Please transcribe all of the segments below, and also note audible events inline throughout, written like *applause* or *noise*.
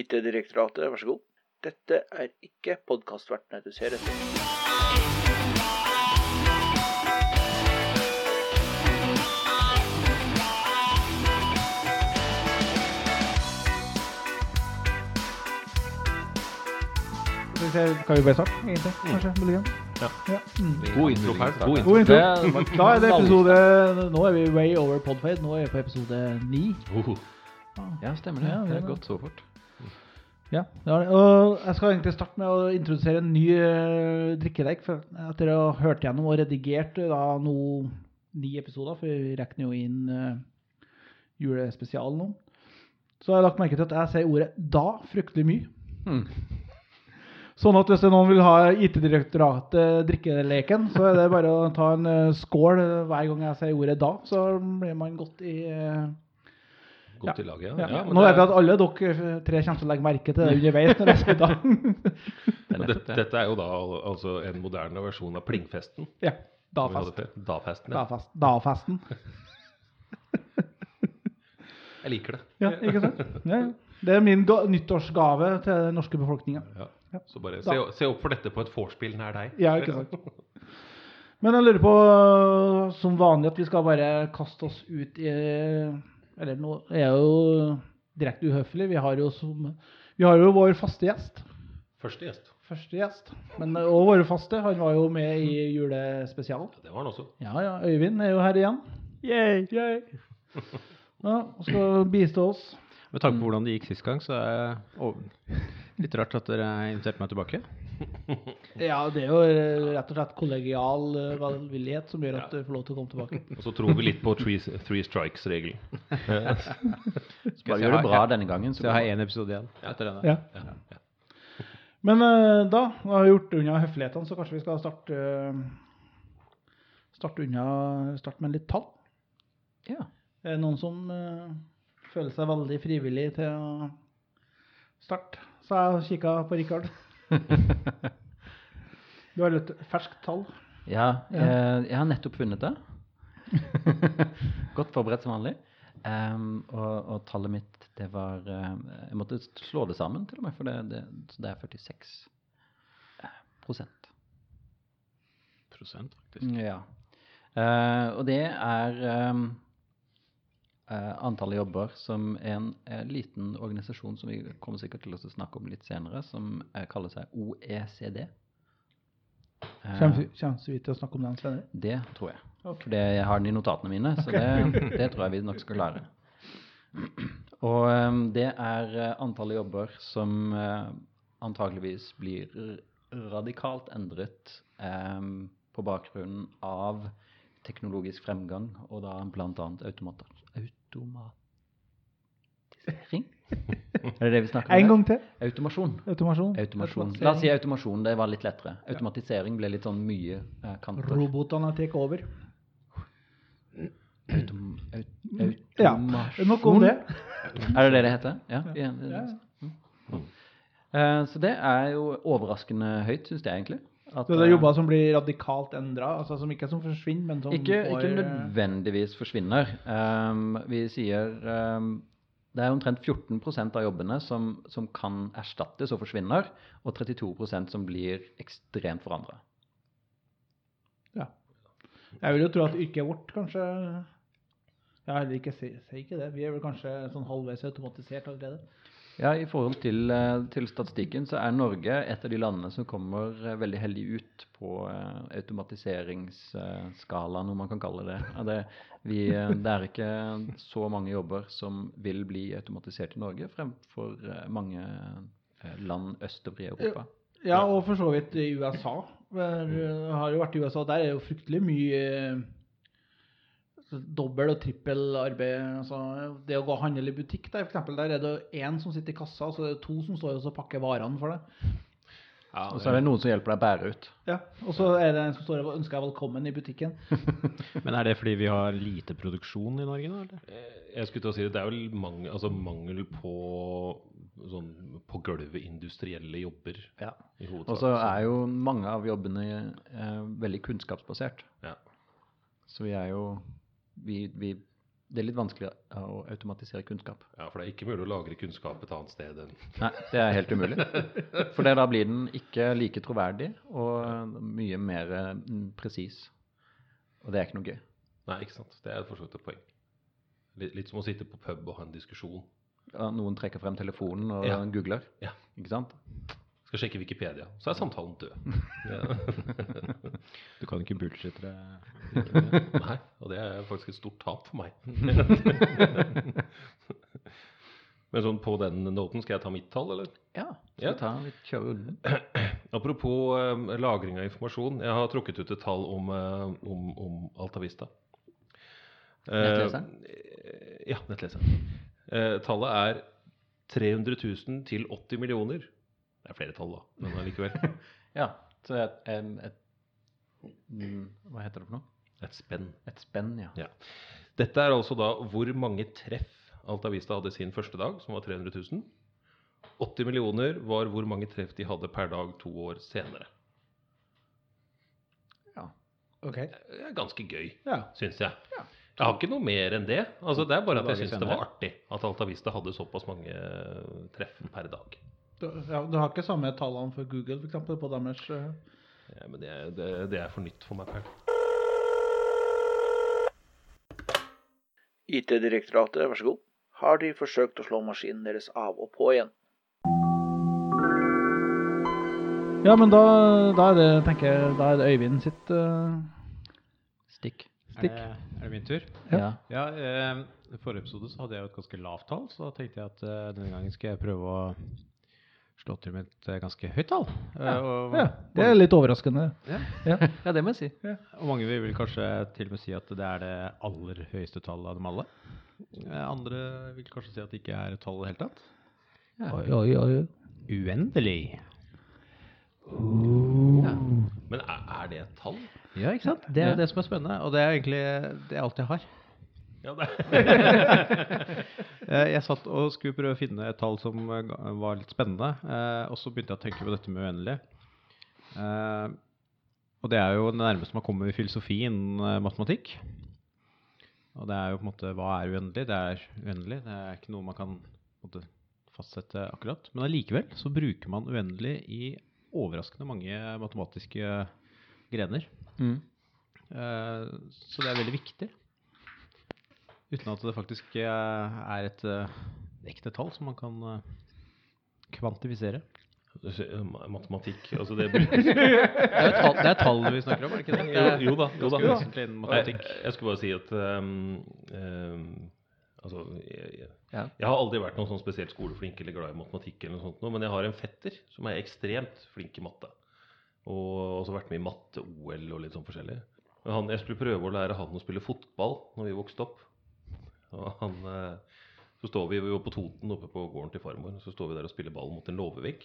IT-direktoratet, vær så god. Dette er ikke podkastvertene du ser etter. Kan vi bare starte, egentlig? Kanskje, muligens? Ja. Ja. Mm. God intro her. God intro. God intro. Det Da er *laughs* det episode Nå er vi way over podfade. Nå er vi på episode ni. Oh, Ja, stemmer det. Ja, det er godt gått så fort. Ja, har. Og jeg skal egentlig starte med å introdusere en ny uh, drikkelek. For etter å ha hørt gjennom og redigert eh, da nå ni episoder, for vi regner jo inn uh, julespesialen nå, så har jeg lagt merke til at jeg sier ordet 'da' fryktelig mye. Mm. Sånn at hvis noen vil ha IT-direktoratet drikkeleken, så er det bare å ta en eh, skål eh, hver gang jeg sier ordet 'da', så blir man godt i eh, Godt i laget, ja. ja. ja men Nå det- vet jeg at alle dere tre kommer til å legge merke til det underveis. når jeg sier 'da'. Det dette, det. dette er jo da altså en moderne versjon av plingfesten. ja. vi Da-fest. Da-festen. Ja. Da-fest. Da-festen. *laughs* Jeg liker det. Ja, ikke sant? Ja. Det er min nyttårsgave til den norske befolkninga. Ja. Ja. Så bare se, se opp for dette på et vorspiel nær deg. Ja, ikke sant? Men jeg lurer på, som vanlig, at vi skal bare kaste oss ut i Eller nå er jeg jo direkte uhøflig. Vi har jo, som, vi har jo vår faste gjest. Første gjest. Første gjest. Men og våre faste. Han var jo med i julespesialen. Ja, det var han også. Ja, ja. Øyvind er jo her igjen. Yay, yay. Ja, og skal bistå oss. Med tanke på hvordan det gikk sist gang, så er jeg oh, litt rart at dere inviterte meg tilbake. *laughs* Ja, det er jo eh, rett og slett kollegial eh, velvillighet som gjør at du får lov til å komme tilbake. Og så tror vi litt på three, three strikes-regelen. Så bare gjør det bra denne gangen, så Så jeg har én episode igjen etter denne. Ja. Ja, ja. Men da, da har vi gjort unna høflighetene, så kanskje vi skal starte eh, Starte unna Starte med litt tall. Ja. Er det noen som eh, føler seg veldig frivillig til å starte? Så jeg kikka på Rikard. *laughs* Du har litt ferskt tall. Ja, Ja. eh, jeg har nettopp funnet det. *laughs* Godt forberedt som vanlig. Um, og, og tallet mitt, det var eh, Jeg måtte slå det sammen, til og med, for det, det, så det er 46 prosent. Prosent, faktisk. Ja. Uh, og det er um, eh, antallet jobber som er en eh, liten organisasjon som vi kommer sikkert til å snakke om litt senere, som eh, kaller seg OECD. Eh, Kommer så til å snakke om den senere. det tror jeg. Okay. For jeg har den i notatene mine, så det, det tror jeg vi nok skal klare. Og det er eh, antallet jobber som antageligvis blir radikalt endret på bakgrunn av teknologisk fremgang, og da blant annet automat automatisering? Er det det vi snakker om? En gang til. Automasjon. Automasjon. Automasjon. La oss si automasjon, det var litt lettere. Automatisering ble litt sånn mye eh, kanter. Robotene tar over. Autom, aut, Ja, automasjon. Nok om det. Er det det det heter? Ja. Ja. ja. Ja. Eh, så det er jo overraskende høyt, syns jeg egentlig. At, det er eh, jobber som blir radikalt endra, altså som ikke som forsvinner, men som ikke, får, ikke eh, nødvendigvis forsvinner. Um, vi sier um, det er omtrent 14% av jobbene som, som kan erstattes og forsvinner, og 32% som blir ekstremt forandra. Ja. Jeg vil jo tro at yrket vårt kanskje Ja, eller ikke si, si ikke det. Vi er vel kanskje sånn halvveis automatisert allerede. Ja, I forhold til, eh, til statistikken så er Norge et av de landene som kommer eh, veldig heldig ut på automatiseringsskala, automatiseringsskalaen, om man kan kalle det. Det, vi, eh, det er ikke så mange jobber som vil bli automatisert i Norge, fremfor eh, mange eh, land østover i Europa. Ja, og for så vidt i USA. Jeg har jo vært i USA. Der er jo fryktelig mye eh, dobbel og trippel arbeid. Altså, det å gå og handle i butikk, der, for eksempel, der er det én som sitter i kassa, og så er det to som står og pakker varene for deg. Ja, Og så er det noen som hjelper deg å bære ut. Ja, Og så er det en som står og ønsker deg velkommen i butikken. *laughs* Men er det fordi vi har lite produksjon i Norge nå, eller? Eh, Jeg skulle til å si det, det er vel mangel, altså mangel på sånn på gulvet industrielle jobber Ja. i hovedsak. Og så er jo mange av jobbene eh, veldig kunnskapsbasert. Ja. Så vi er jo Vi, vi det er litt vanskelig å automatisere kunnskap. Ja, For det er ikke mulig å lagre kunnskap et annet sted enn Nei, det er helt umulig. For det da blir den ikke like troverdig og mye mer mm, presis. Og det er ikke noe gøy. Nei, ikke sant. Det er for så vidt et poeng. Litt, litt som å sitte på pub og ha en diskusjon. Ja, Noen trekker frem telefonen og Ja. googler, Ja. ikke sant? Skal sjekke Wikipedia. Så er samtalen død. *laughs* Du kan ikke bullshitte det. *laughs* Nei, og det er faktisk et stort tap for meg. *laughs* Men sånn på den noten, skal jeg ta mitt tall, eller? Ja. Skal Ja. ta litt kjøre? *clears throat* Apropos eh, lagring av informasjon. Jeg har trukket ut et tall om, eh, om, om Altavista. Eh, Nettleseren? eh, ja, nettleseren. Eh, tallet er 300 000 til 80 millioner. Det er flere tall, da, men allikevel. *laughs* Ja. Så et, et, et mm, Hva heter det for noe? Et spenn. Et spenn, ja. Ja. Dette er altså da hvor mange treff Altavista hadde sin første dag, som var 300 000. 80 millioner var hvor mange treff de hadde per dag to år senere. ja. Ok. Det er ganske gøy, Ja. syns jeg. Jeg har ikke noe mer enn det. Altså, det er bare at jeg syns det var artig at Altavista hadde såpass mange treff per dag. Du, ja, du har ikke samme tallene for Google, for eksempel, på deres uh... Ja, men det, er- det, det er for nytt for meg. Per. IT-direktoratet, vær så god. Har de forsøkt å slå maskinen deres av og på igjen? Ja, men da, da er det, tenker jeg, da er det Øyvind sitt uh... Stikk. stikk. Er det, er det min tur? Ja. Ja, uh, I forrige episode så hadde jeg jo et ganske lavt tall, så da tenkte jeg at denne gangen skal jeg prøve å slå til med et eh, ganske høyt tall. Ja, og, Ja, det er litt overraskende. Ja. Ja. ja, det må jeg si. og mange vil kanskje til og med si at det er det aller høyeste tallet av dem alle. Eh, andre vil kanskje si at det ikke er et tall i det hele tatt. Oi, oi, oi. Uendelig. Ja. Men er, er det et tall? Ja, ikke sant? Det er Ja. det som er spennende, og det er egentlig det er alt jeg har. Ja, det *laughs* Eh, Jeg satt og skulle prøve å finne et tall som eh, var litt spennende, eh, og så begynte jeg å tenke på dette med uendelig. Eh, Og det er jo det nærmeste man kommer i filosofi innen eh, matematikk. Og det er jo på en måte hva er uendelig? Det er uendelig. Det er ikke noe man kan måte, fastsette akkurat. Men allikevel så bruker man uendelig i overraskende mange matematiske grener. Mm. Eh, Så det er veldig viktig. Uten at det faktisk eh, er et eh, ekte tall som man kan eh, kvantifisere. Matematikk Altså, det *laughs* Det er, tall, det er tall vi snakker om, er det ikke det? Jo, jo da, jo da. Jeg, jeg skulle bare si at um, um, Altså, jeg, jeg, Ja. jeg har aldri vært noen sånn spesielt skoleflink eller glad i matematikk, eller noe sånt, men jeg har en fetter som er ekstremt flink i matte. Og også vært med i matte-OL og litt sånn forskjellig. Han, jeg skulle prøve å lære han å spille fotball når vi vokste opp. Og han, eh, så står vi, jo på Toten oppe på gården til farmor, så står vi der og spiller ball mot en låvevegg.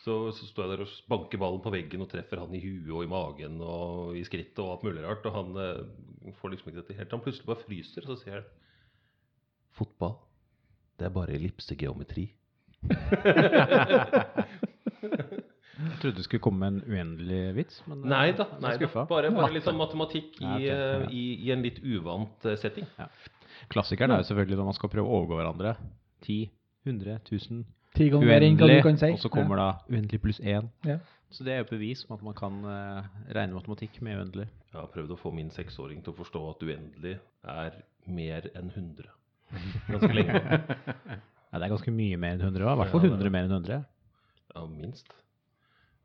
Så, så står jeg der og banker ballen på veggen og treffer han i huet og i magen og i skrittet og alt mulig rart. Og han eh, får liksom ikke dette helt. Han plutselig bare fryser, og så sier han Fotball, det er bare ellipsegeometri. Jeg trodde du skulle komme med en uendelig vits, men eh, Nei da. Nei da. Bare, bare litt sånn matematikk i, Ja, okay, ja. eh, i, i en litt uvant setting. setting. Klassikeren er jo selvfølgelig når man skal prøve å overgå hverandre. 10, 100, 1000, Ti ganger mer enn hva du uendelig, kan si. og så kommer da uendelig pluss 1. Ja. Så det er jo bevis på at man kan eh, regne matematikk med uendelig. Jeg har prøvd å få min seksåring til å forstå at uendelig er mer enn 100. Ganske lenge. *laughs* Ja, det er ganske mye mer enn 100, da. i hvert fall Ja, det er 100 mer enn 100. Ja, minst.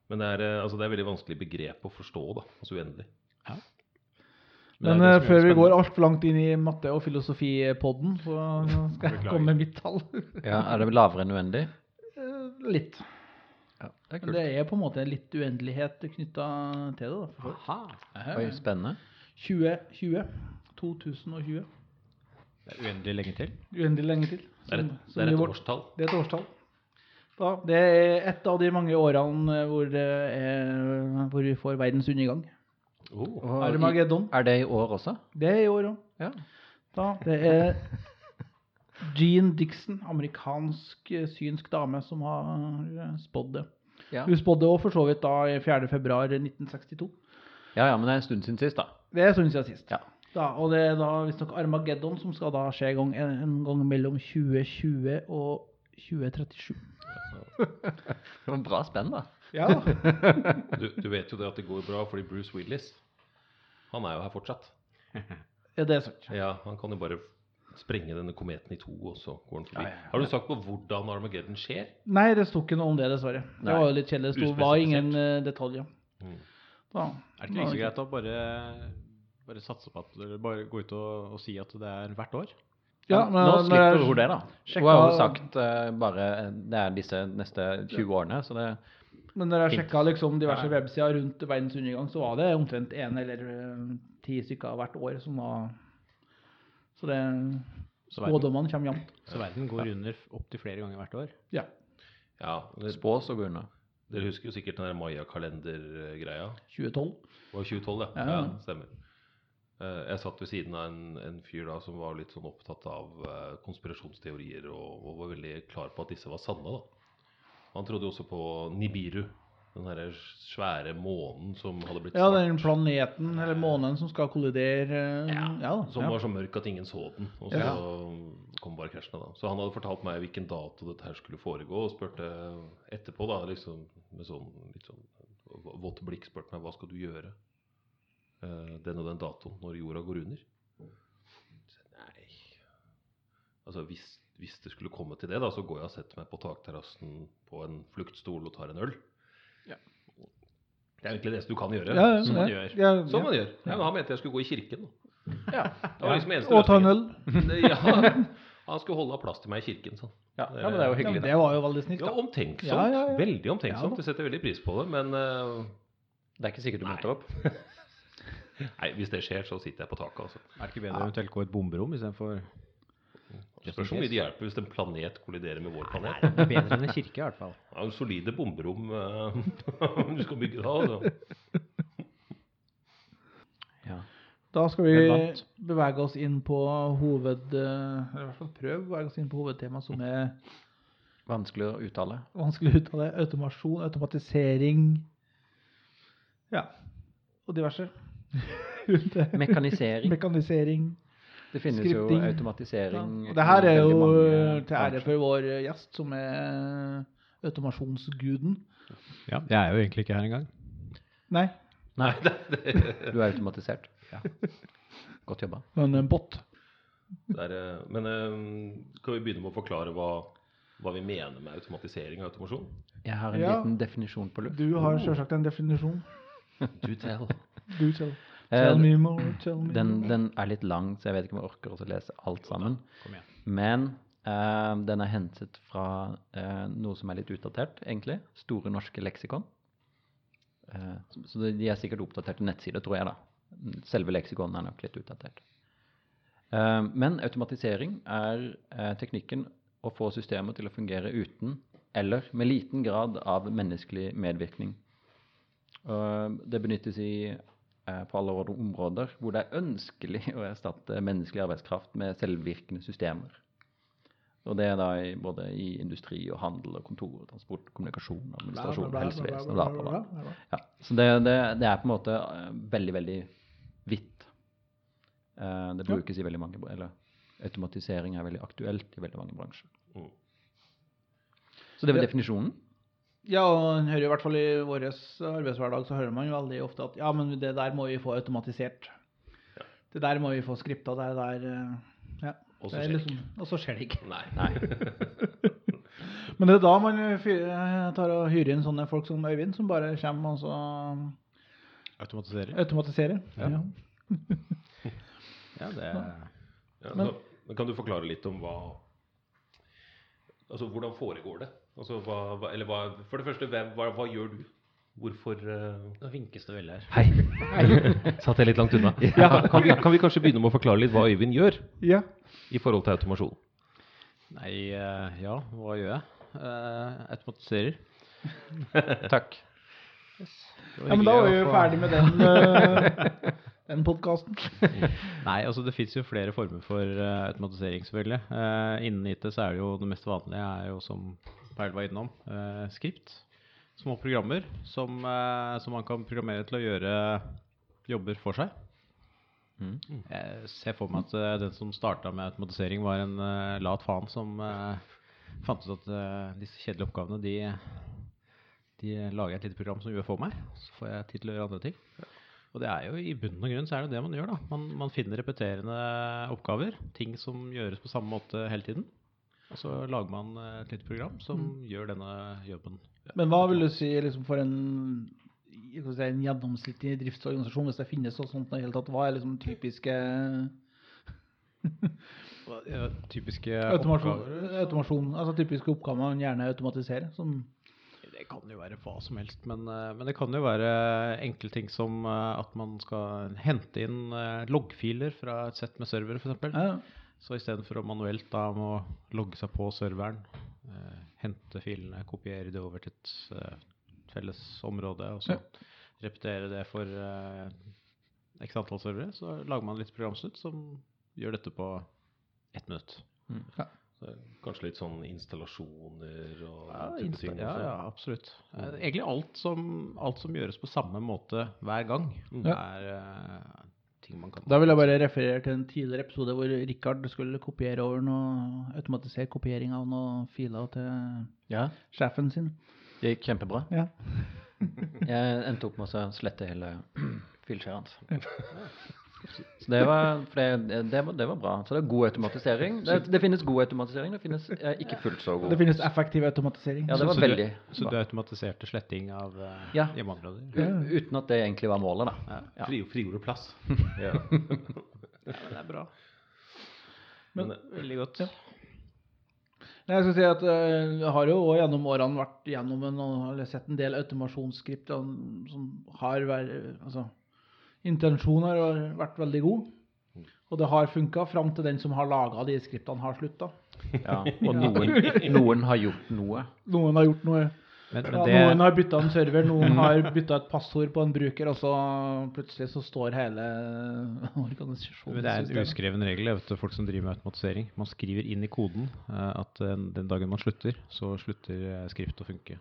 Men det er, eh, altså, det er veldig vanskelig begrep å forstå, da. Altså uendelig. Men er eh, som er før vi går altfor langt inn i *laughs* matte- og filosofipodden, så skal jeg komme med mitt tall. *laughs* Ja, Er det lavere enn uendelig? Eh, Litt. Ja, det er Men det er på en måte litt uendelighet knytta til det. da. for folk. Oi, spennende. 2020. 2020. Det er uendelig lenge til. Uendelig lenge til. Det er et, det er et årstall. Det er et årstall. Da, det er et av de mange årene hvor, det er, hvor vi får verdens undergang. Oh. Armageddon. Er det i år også? Det er i år òg. Ja. Da, det er Jean Dixon, amerikansk eh, synsk dame, som har eh, spådd det. Ja. Hun spådde òg for så vidt da i 4. februar 1962. ja, ja, men det er en stund siden sist, da. Det er en stund siden sist. Ja. Da, og det er da visstnok Armageddon som skal da skje en gang, en, en gang mellom 2020 og 2037. *laughs* Det var bra spenn, da. Ja, *laughs* Du, du vet jo det at det går bra fordi Bruce Willis Han er jo her fortsatt. ja det er sant. Ja, Han kan jo bare sprenge denne kometen i to, og så går han forbi. Ja, ja, ja. Har du sagt på hvordan Armageddon skjer? Nei, det sto ikke noe om det, dessverre. Det Nei. var jo litt kjedelig. Det sto, var ingen uh, detaljer. Mm. Da, Er det ikke like greit å bare, bare satse på at Eller bare gå ut og, og si at det er hvert år? Ja, men, Nå slipper hun det, da. Hun har jo sagt Uh, bare det er disse neste 20 årene, så det Men når jeg sjekka liksom diverse Ja. websider rundt verdens undergang, så var det omtrent én eller eh, ti stykker hvert år som var Så det Så Spådommene kommer jevnt. så verden går under opptil flere ganger hvert år? Ja. Ja, det, spås og går unna. Dere husker jo sikkert den der Maya-kalender-greia? 2012. Det var 2012, ja. Ja. ja. Stemmer. Eh, Jeg satt ved siden av en, en fyr da som var litt sånn opptatt av eh, konspirasjonsteorier og, og var veldig klar på at disse var sanne. da. Han trodde jo også på Nibiru, den herre svære månen som hadde blitt Ja, den planeten, eller månen, som skal kollidere eh, Ja, ja, Som ja. var så mørk at ingen så den. Og så Ja. kom bare krasjene, da. Så han hadde fortalt meg hvilken dato dette her skulle foregå, og spurte etterpå, da, liksom med sånn litt sånn vått blikk, spurte meg hva skal du gjøre eh, den og den datoen når jorda går under. Så, Nei Altså, hvis, hvis det skulle komme til det, da, så går jeg og setter meg på takterrassen på en fluktstol og tar en øl. Ja. Det er egentlig det eneste du kan gjøre. Ja, ja, Som man gjør. Ja, Som man gjør. Ja, men han mente jeg skulle gå i kirken. Ja. Det var liksom eneste Og ta en øl. Ja, *laughs* han skulle holde av plass til meg i kirken. Sånn. Ja, ja, men det er jo hyggelig. det var jo veldig snilt. Ja, omtenksomt. Ja, ja, ja. Veldig omtenksomt. Jeg setter veldig pris på det. Men uh, Det er ikke sikkert du møter opp. *laughs* nei, hvis det skjer, så sitter jeg på taket. Altså. Er det ikke bedre eventuelt gå i et bomberom istedenfor Det spørs hvor mye det hjelper hvis en planet kolliderer med vår planet. Nei, Det er bedre enn en kirke, i hvert fall. Ja, solide bomberom eh, *laughs* du skal bygge da. Altså. Ja. Da skal vi bevege oss inn på hoved... eh, Eller i hvert fall prøve å bevege oss inn på hovedtemaet som er Vanskelig å uttale. vanskelig å uttale. Automasjon, automatisering Ja. Og diverse. *laughs* Mekanisering. Mekanisering. Det finnes Skripting. jo Ja. automatisering Og det her er jo eh, til ære for vår gjest, som er automasjonsguden. Ja, jeg er jo egentlig ikke her engang. Nei, Nei, *laughs* du er automatisert. Godt jobba. men en bot. Det er, eh, men eh, kan vi begynne med å forklare hva, hva vi mener med automatisering og automasjon? Jeg har en Ja. liten definisjon på luft. Du har selvsagt en definisjon. *laughs* Do tell. Du tell. Eh, Tell me more, tell me Den, more. den er litt lang, så jeg vet ikke om jeg orker å lese alt sammen. Men uh, den er hentet fra uh, noe som er litt utdatert, egentlig. Store norske leksikon. Uh, så de- er sikkert oppdaterte nettsider, tror jeg. da. Selve leksikonen er nok litt utdatert. Eh, men automatisering er teknikken å få systemer til å fungere uten eller med liten grad av menneskelig medvirkning. Det benyttes i, på alle områder hvor det er ønskelig *laughs* å erstatte menneskelig arbeidskraft med selvvirkende systemer. Og det er da i, både i industri og handel og kontor, transport, kommunikasjon, administrasjon, helsevesen og bla, bla. Ja, så det, det, det er på en måte eh, veldig, veldig vidt. Eh, det brukes i veldig mange Eller automatisering er veldig aktuelt i veldig mange bransjer. Mm. Så det var definisjonen. Ja, og hører i hvert fall i vår arbeidshverdag så hører man jo veldig ofte at ja, men det der må vi få automatisert. Det der må vi få skripta, det der eh, Ja. Og så er skjer det liksom- Og så skjer det ikke. Nei. *laughs* Men det er da man eh, tar og hyrer inn sånne folk som Øyvind, som bare kommer og så Automatiserer. automatiserer. Ja. Ja. *laughs* Ja, det Ja, Men- så, men kan du forklare litt om hva Altså, hvordan foregår det? Altså, hva, hva, eller hva, for det første, hva, hva gjør du? Hvorfor uh... Nå vinkes det veldig her. Hei! *laughs* Satt jeg litt langt unna? Ja, kan, vi, kan vi kanskje begynne med å forklare litt hva Øyvind gjør ja. i forhold til automasjon? Nei, uh, ja, hva gjør jeg? Uh, automatiserer. *laughs* Takk. ja, men da var vi jo ferdig med den, uh, *laughs* den podkasten. Nei, altså det fins jo flere former for automatisering, selvfølgelig. Eh, innen IT så er det jo det mest vanlige er jo, som Perl var innom, eh, skript. Små programmer som, eh, som man kan programmere til å gjøre jobber for seg. Mm. Jeg ser for meg at eh, den som starta med automatisering, var en eh, lat faen som eh, fant ut at eh, disse kjedelige oppgavene, de, de lager jeg et lite program som gjør for meg. Så får jeg tid til å gjøre andre ting. Og det er jo i bunn og grunn så er det det man gjør, da. Man, man finner repeterende oppgaver. Ting som gjøres på samme måte hele tiden. Og så lager man eh, et nytt program som gjør denne jobben. Men hva vil du si liksom, for en, en gjennomsnittlig driftsorganisasjon, hvis det finnes noe sånt i det hele tatt? Hva er liksom typiske typiske automasjon, oppgaver. automasjon, altså typiske oppgaver man gjerne automatiserer? Som, Det kan jo være hva som helst, men, eh, men det kan jo være enkle ting som eh, at man skal hente inn loggfiler fra et sett med servere, f.eks. ja, Så istedenfor å manuelt da må logge seg på serveren, eh, hente filene, kopiere det over til et eh, felles område, og så Ja. repetere det for eh, x antall servere, så lager man litt programsnutt som gjør dette på ett minutt. Så kanskje litt sånn installasjoner og Ja, type ting. ja, ja absolutt. Eh, Egentlig alt som, alt som gjøres på samme måte hver gang, mm. er eh, ting man kan da vil jeg bare referere til en tidligere episode hvor Rikard skulle kopiere over noe, automatisert kopiering av noen filer til Ja, sjefen sin. det gikk kjempebra. Ja. Jeg endte opp med å slette hele *clears throat* filskjæret hans. *laughs* Så det var, for det, det, var, det var bra. Så det er god automatisering. Det, det finnes god automatisering, det finnes eh, ikke fullt så god. Det finnes effektiv automatisering. Ja, det var Så du- veldig Så du automatiserte sletting av eh, Ja. hjemmeområder? Ja. Uten at det egentlig var målet, da. Ja. Ja. Fri, frigjorde plass. *laughs* ja. Ja, det er bra. Men- Men, Veldig godt. Ja. Jeg skal si at eh, Jeg har jo gjennom årene vært gjennom en, eller sett en del automasjonsskript som som har vært altså, Intensjonen har vært veldig god. Og det har funka fram til den som har laga de skriptene, har slutta. Ja. Og *laughs* noen, noen har gjort noe. Noen har gjort noe. Men, men Ja, det, Noen har bytta en server, noen har bytta et passord på en bruker, og så plutselig så står hele *laughs* organisasjonen det er en uskreven regel, vet du, folk som driver med automatisering. Man skriver inn i koden eh, at eh, den dagen man slutter, så slutter eh, skrift å funke.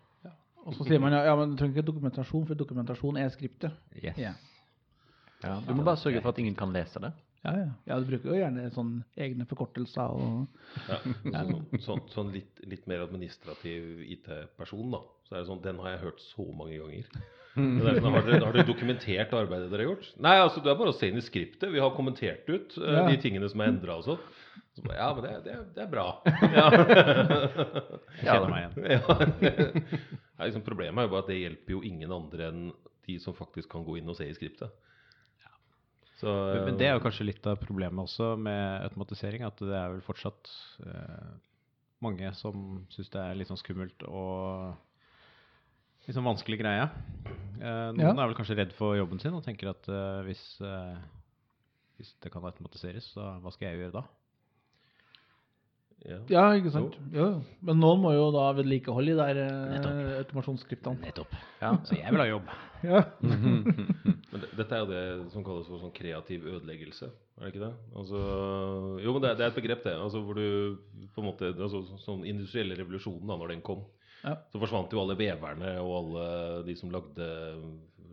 Og så sier man ja, ja, men du trenger ikke dokumentasjon, for dokumentasjon er skriptet. Yes. Ja. Ja, du må bare sørge for at ingen kan lese det. Ja, ja. ja, du bruker jo gjerne sånn egne forkortelser og ja. Sånn, sånn, sånn litt, litt mer administrativ IT-person, da. Så er det sånn, Den har jeg hørt så mange ganger. Det er sånn, har, dere, har dere dokumentert arbeidet dere har gjort? Nei, altså det er bare å se inn i skriptet. Vi har kommentert ut uh, Ja. de tingene som er endra og sånn. Så ja, men det, det, det er bra. Ja. *laughs* Jeg kjenner meg igjen. Liksom, problemet er jo bare at det hjelper jo ingen andre enn de som faktisk kan gå inn og se i skriptet. Så, Men, men det er jo kanskje litt av problemet også med automatisering, at det er vel fortsatt eh, mange som syns det er litt sånn skummelt og litt sånn vanskelig greie. Eh, noen Ja. er vel kanskje redd for jobben sin og tenker at eh, hvis, eh, hvis det kan automatiseres, så hva skal jeg gjøre da? Ja. Ja, ikke sant. Jo. jo. Men noen må jo da vedlikeholde de der eh, Nettopp. automasjonsskriptene. Nettopp. Ja. Så jeg vil ha jobb. *laughs* Ja. *laughs* Men det, dette er jo det som kalles for sånn kreativ ødeleggelse, er det ikke det? Altså, jo, men det, er- det er et begrep, det. Altså, hvor du på en måte altså, Sånn industrielle revolusjonen, da når den kom, Ja. så forsvant jo alle veverne og alle de som lagde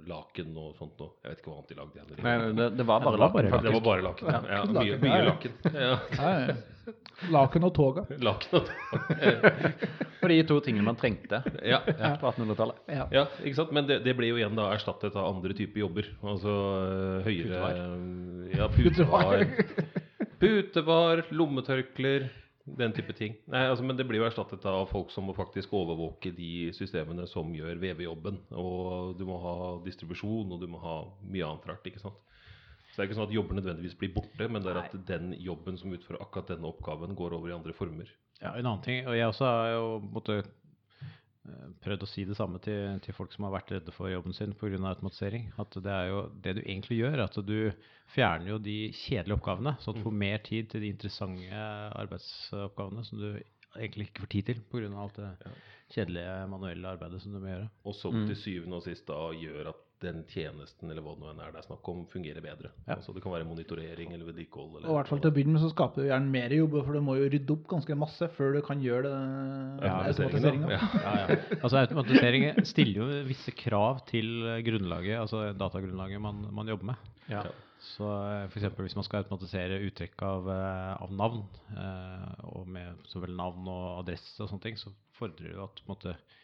laken og sånt noe. Jeg vet ikke hva annet de lagde. igjen. Nei, det, det var bare laken. Faktisk. det var bare laken. Ja, ja, mye, laken, mye laken. Ja. Laken og toga. *laughs* Laken og *laughs* For de to tingene man trengte ja. på 1800-tallet. Ja. Ja, ikke sant? Men det, det ble jo igjen da erstattet av andre typer jobber. Altså høyere høyere Ja, putevar. Putevar, lommetørklær, den type ting. Nei, altså, Men det blir jo erstattet av folk som må faktisk overvåke de systemene som gjør VV-jobben. Og du må ha distribusjon, og du må ha mye annet rart. ikke sant? Så det er ikke sånn at jobber nødvendigvis blir borte, men det er at den jobben som utfører akkurat denne oppgaven, går over i andre former. Ja, en annen ting, og jeg også har jo måttet prøvd å si det samme til, til folk som har vært redde for jobben sin pga. automatisering. At det er jo det du egentlig gjør, er at du fjerner jo de kjedelige oppgavene, sånn at du får mer tid til de interessante arbeidsoppgavene som du egentlig ikke får tid til pga. alt det kjedelige manuelle arbeidet som du må gjøre. Og som Mm. til syvende og sist da gjør at den tjenesten eller hva det nå enn er det er snakk om, fungerer bedre. Ja. Altså Det kan være monitorering eller vedlikehold. Og i hvert fall til å begynne med så skaper du gjerne mer jobb, for du må jo rydde opp ganske masse før du kan gjøre det Ja, automatiseringa. Ja. *laughs* Ja, ja. Altså Automatisering stiller jo visse krav til grunnlaget, altså datagrunnlaget man, man jobber med. Ja. Så f.eks. for eksempel hvis man skal automatisere uttrekk av, eh, av navn, eh, og med så vel navn og adresse og sånne ting, så fordrer det jo at på en måte, eh,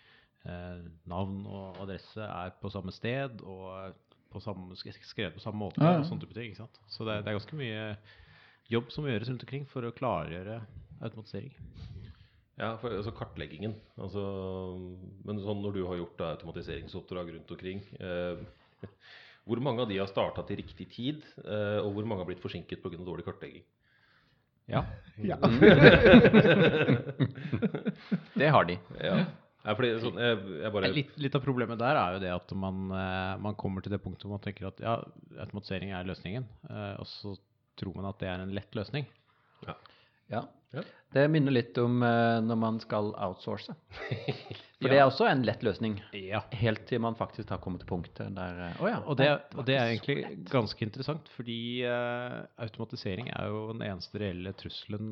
navn og adresse er på samme sted og på samme, skrevet på samme måte. Ja, ja. og sånne type ting, ikke sant? Så det, er- det er ganske mye jobb som må gjøres rundt omkring for å klargjøre automatisering. Ja, for, altså kartleggingen. Altså, men sånn når du har gjort da, automatiseringsoppdrag rundt omkring eh, Hvor mange av de har starta til riktig tid, eh, og hvor mange har blitt forsinket pga. dårlig kartlegging? Ja. *laughs* Ja. *laughs* Det har de. Ja. Sånn, jeg, jeg bare Litt, litt av problemet der er jo det at man, eh, man kommer til det punktet hvor man tenker at ja, automatisering er løsningen, eh, og så tror man at det er en lett løsning. Ja. Ja. Det minner litt om uh, når man skal outsource. *laughs* For det er også en lett løsning. Ja. Helt til man faktisk har kommet til punktet der uh, oh ja. Og det, og det er egentlig ganske interessant, fordi uh, automatisering er jo den eneste reelle trusselen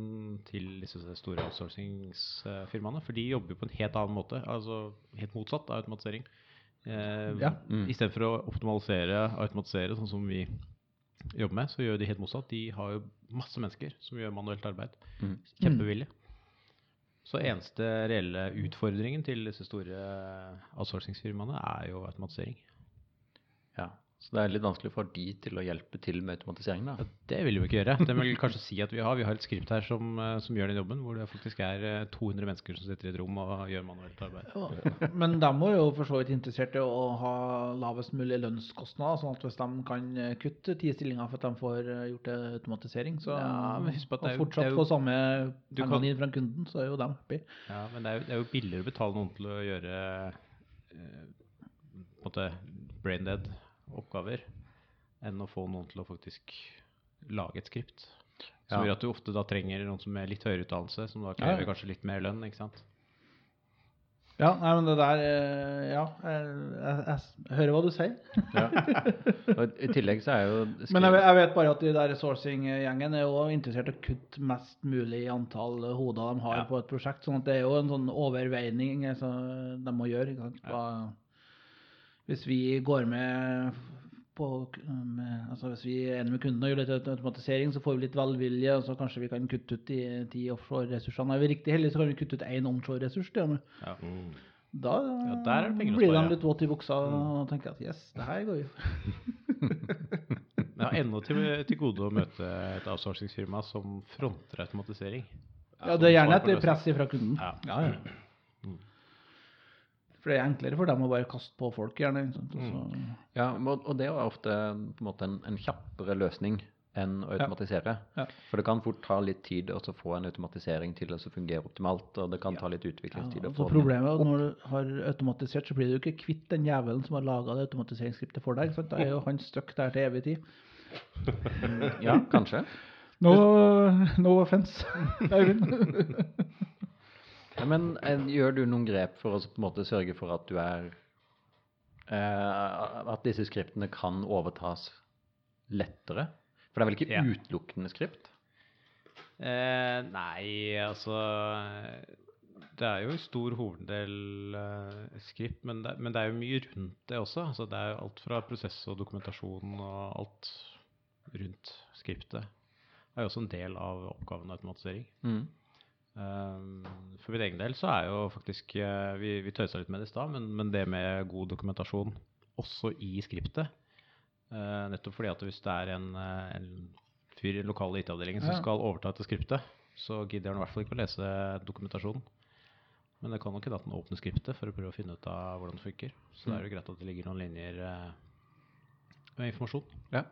til disse store outsourcingsfirmaene. For de jobber jo på en helt annen måte, altså helt motsatt av automatisering. Uh, Ja. Mm. Istedenfor å optimalisere automatisere, sånn som vi jobber med, så gjør de helt motsatt. De har jo masse mennesker som gjør manuelt arbeid. Mm. Kjempevillig. Så eneste reelle utfordringen til disse store outsourcingsfirmaene er jo automatisering. Ja. Så det er litt vanskelig for de til å hjelpe til med automatiseringen? da. Ja, det vil vi ikke gjøre. Det vil kanskje si at vi har. Vi har et skript her som, eh, som gjør den jobben, hvor det faktisk er eh, 200 mennesker som sitter i et rom og gjør manuelt arbeid. Ja. Men de må jo for så vidt interessert i å ha lavest mulig lønnskostnader, sånn at hvis de kan eh, kutte ti stillinger for at de får eh, gjort det automatisering, så Ja, men husk på at det er og fortsatt det er jo- få samme Du kan- pengene inn fra kunden, så er jo de happy. Ja, men det er, jo, det er jo billigere å betale noen til å gjøre eh, på en måte brain dead oppgaver enn å få noen til å faktisk lage et skript. Som Ja. gjør at du ofte da trenger noen som er litt høyere utdannelse, som da krever ja. kanskje litt mer lønn, ikke sant. Ja, nei, men det der eh, Ja, jeg, jeg, jeg hører hva du sier. *laughs* Og I tillegg så er jo Men jeg, vet- jeg vet bare at de der sourcing-gjengen er jo interessert i å kutte mest mulig i antall hoder de har Ja. på et prosjekt. sånn at det er jo en sånn overveining altså, de må gjøre. Ikke sant? Hva, hvis vi går med på med, altså Hvis vi er enige med kunden og gjør litt automatisering, så får vi litt velvilje, og så kanskje vi kan kutte ut de ti offshore-ressursene. Er vi riktig heldige, så kan vi kutte ut én onshore-ressurs. Ja. Mm. Da Ja, der er det blir de litt våte i buksa og tenker at yes, det her går jo. *laughs* Jeg har ennå til, til gode å møte et outsourcingsfirma som fronter automatisering. Ja, det er gjerne et press fra kunden. Ja. Ja, ja. For det er enklere for dem å bare kaste på folk, gjerne. Og Ja, og det er ofte på en måte en, en kjappere løsning enn å automatisere. Ja. For det kan fort ta litt tid å få en automatisering til å fungere optimalt, og det kan ta litt utviklingstid. Ja, å få den problemet er at når du har automatisert, så blir du ikke kvitt den jævelen som har laga det automatiseringsskriptet for deg. Da er jo han stuck der til evig tid. Ja, kanskje. *laughs* No, no offense, Øyvind. *laughs* Ja, men eh, gjør du noen grep for å på en måte sørge for at du er eh, At disse skriptene kan overtas lettere? For det er vel ikke Ja. utelukkende skript? Eh, nei, altså Det er jo en stor hoveddel uh, skript, men det, men det er jo mye rundt det også. Altså, det er jo alt fra prosess og dokumentasjon og alt rundt skriptet. Det er jo også en del av oppgaven automatisering. Mm. Eh, for min egen del så er jo faktisk eh, Vi, vi tøysa litt med det i stad, men, men det med god dokumentasjon også i skriptet eh, Nettopp fordi at hvis det er en, en fyr i den lokale IT-avdelingen som Ja. skal overta etter skriptet, så gidder han i hvert fall ikke å lese dokumentasjonen. Men det kan nok hende at han åpner skriptet for å prøve å finne ut av hvordan det funker. Så det er jo greit at det ligger noen linjer med informasjon Ja.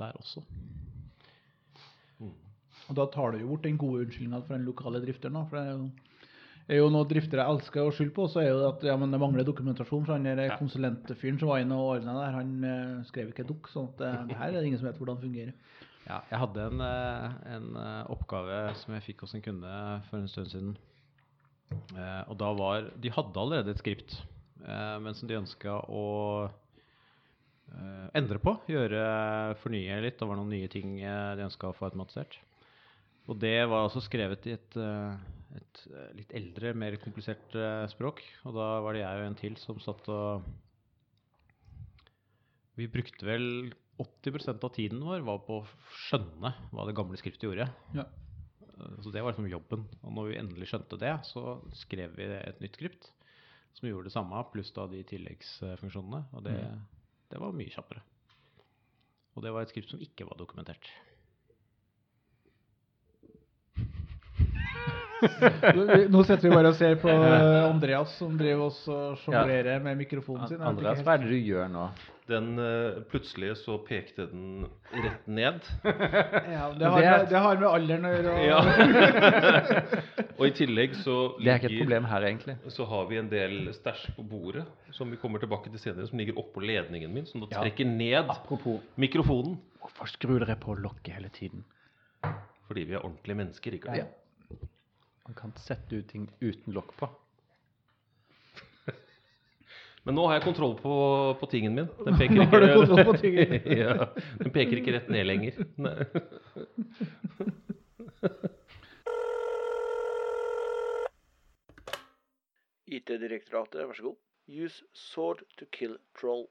der også. Og da tar du jo bort den gode unnskyldninga for den lokale drifteren. da, For det er jo, er jo noe driftere elsker å skylde på, så er jo at ja, men det mangler dokumentasjon. For han der Ja. konsulentfyren som var inne og ordna der, han eh, skrev ikke dukk. sånn at det, det her er det ingen som vet hvordan det fungerer. Ja, jeg hadde en, eh, en eh, oppgave som jeg fikk hos en kunde for en stund siden. Eh, og da var De hadde allerede et skript, eh, men som de ønska å eh, endre på. Gjøre, fornye litt. Det var noen nye ting eh, de ønska å få automatisert. Og det var også skrevet i et, eh, et eh, litt eldre, mer komplisert eh, språk. Og da var det jeg og en til som satt og Vi brukte vel 80% av tiden vår var på å skjønne hva det gamle skriftet gjorde. Ja. Så det var liksom jobben. Og når vi endelig skjønte det, så skrev vi et nytt skript som gjorde det samme, pluss da de tilleggsfunksjonene. Og det, det var mye kjappere. Og det var et skript som ikke var dokumentert. Nå sitter vi bare og ser på eh, Andreas som driver oss og sjonglerer med mikrofonen sin. Andreas, hva er det du gjør nå? Den eh, Plutselig så pekte den rett ned. *laughs* Ja, det, har Det er- med, det har med alderen å gjøre. og- Ja. *laughs* Og i tillegg så ligger, Det er ikke et problem her, egentlig. Så har vi en del stæsj på bordet som vi kommer tilbake til senere, som ligger oppå ledningen min, som da Ja. trekker ned Apropos, mikrofonen. hvorfor skrur dere på lokket hele tiden? Fordi vi er ordentlige mennesker. Ikke? Ja. Man kan sette ut ting uten lokk på. *laughs* Men nå har jeg kontroll på, på tingen min. Den *laughs* peker ikke, *laughs* ja, den peker ikke rett ned lenger. Nei. IT-direktoratet, vær så god. Use sword to kill troll.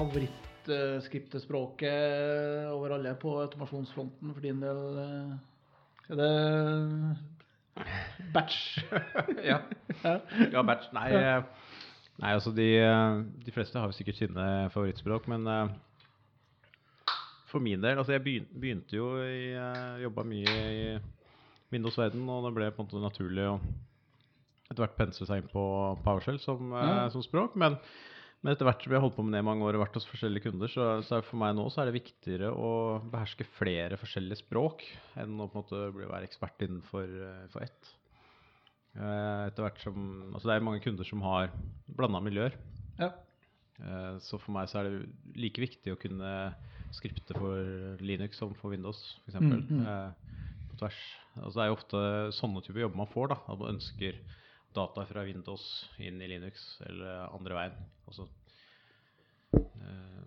hadde favorittskriptespråket over alle på automasjonsfronten for din del. eh, Er det batch? *laughs* Ja. ja. Batch. Nei, eh, nei altså de, eh, de fleste har jo sikkert sine favorittspråk, men for min del Altså, jeg begynte jo i Jobba mye i Windows-verden, og det ble på en måte naturlig å etter hvert pensle seg inn på PowerShell som, Ja. som språk. Men, men etter hvert som vi har holdt på med det i mange år og vært hos forskjellige kunder, så, så for meg nå så er det viktigere å beherske flere forskjellige språk enn å på en måte bli, være ekspert innenfor eh, for ett. Eh, etter hvert som, altså Det er mange kunder som har blanda miljøer. ja. Eh, så for meg så er det like viktig å kunne skripte for Linux som for Windows, f.eks. Mm, mm. På tvers. Altså det er jo ofte sånne typer jobber man får. da, At man ønsker data fra Windows inn i Linux, eller andre veien. Altså, eh,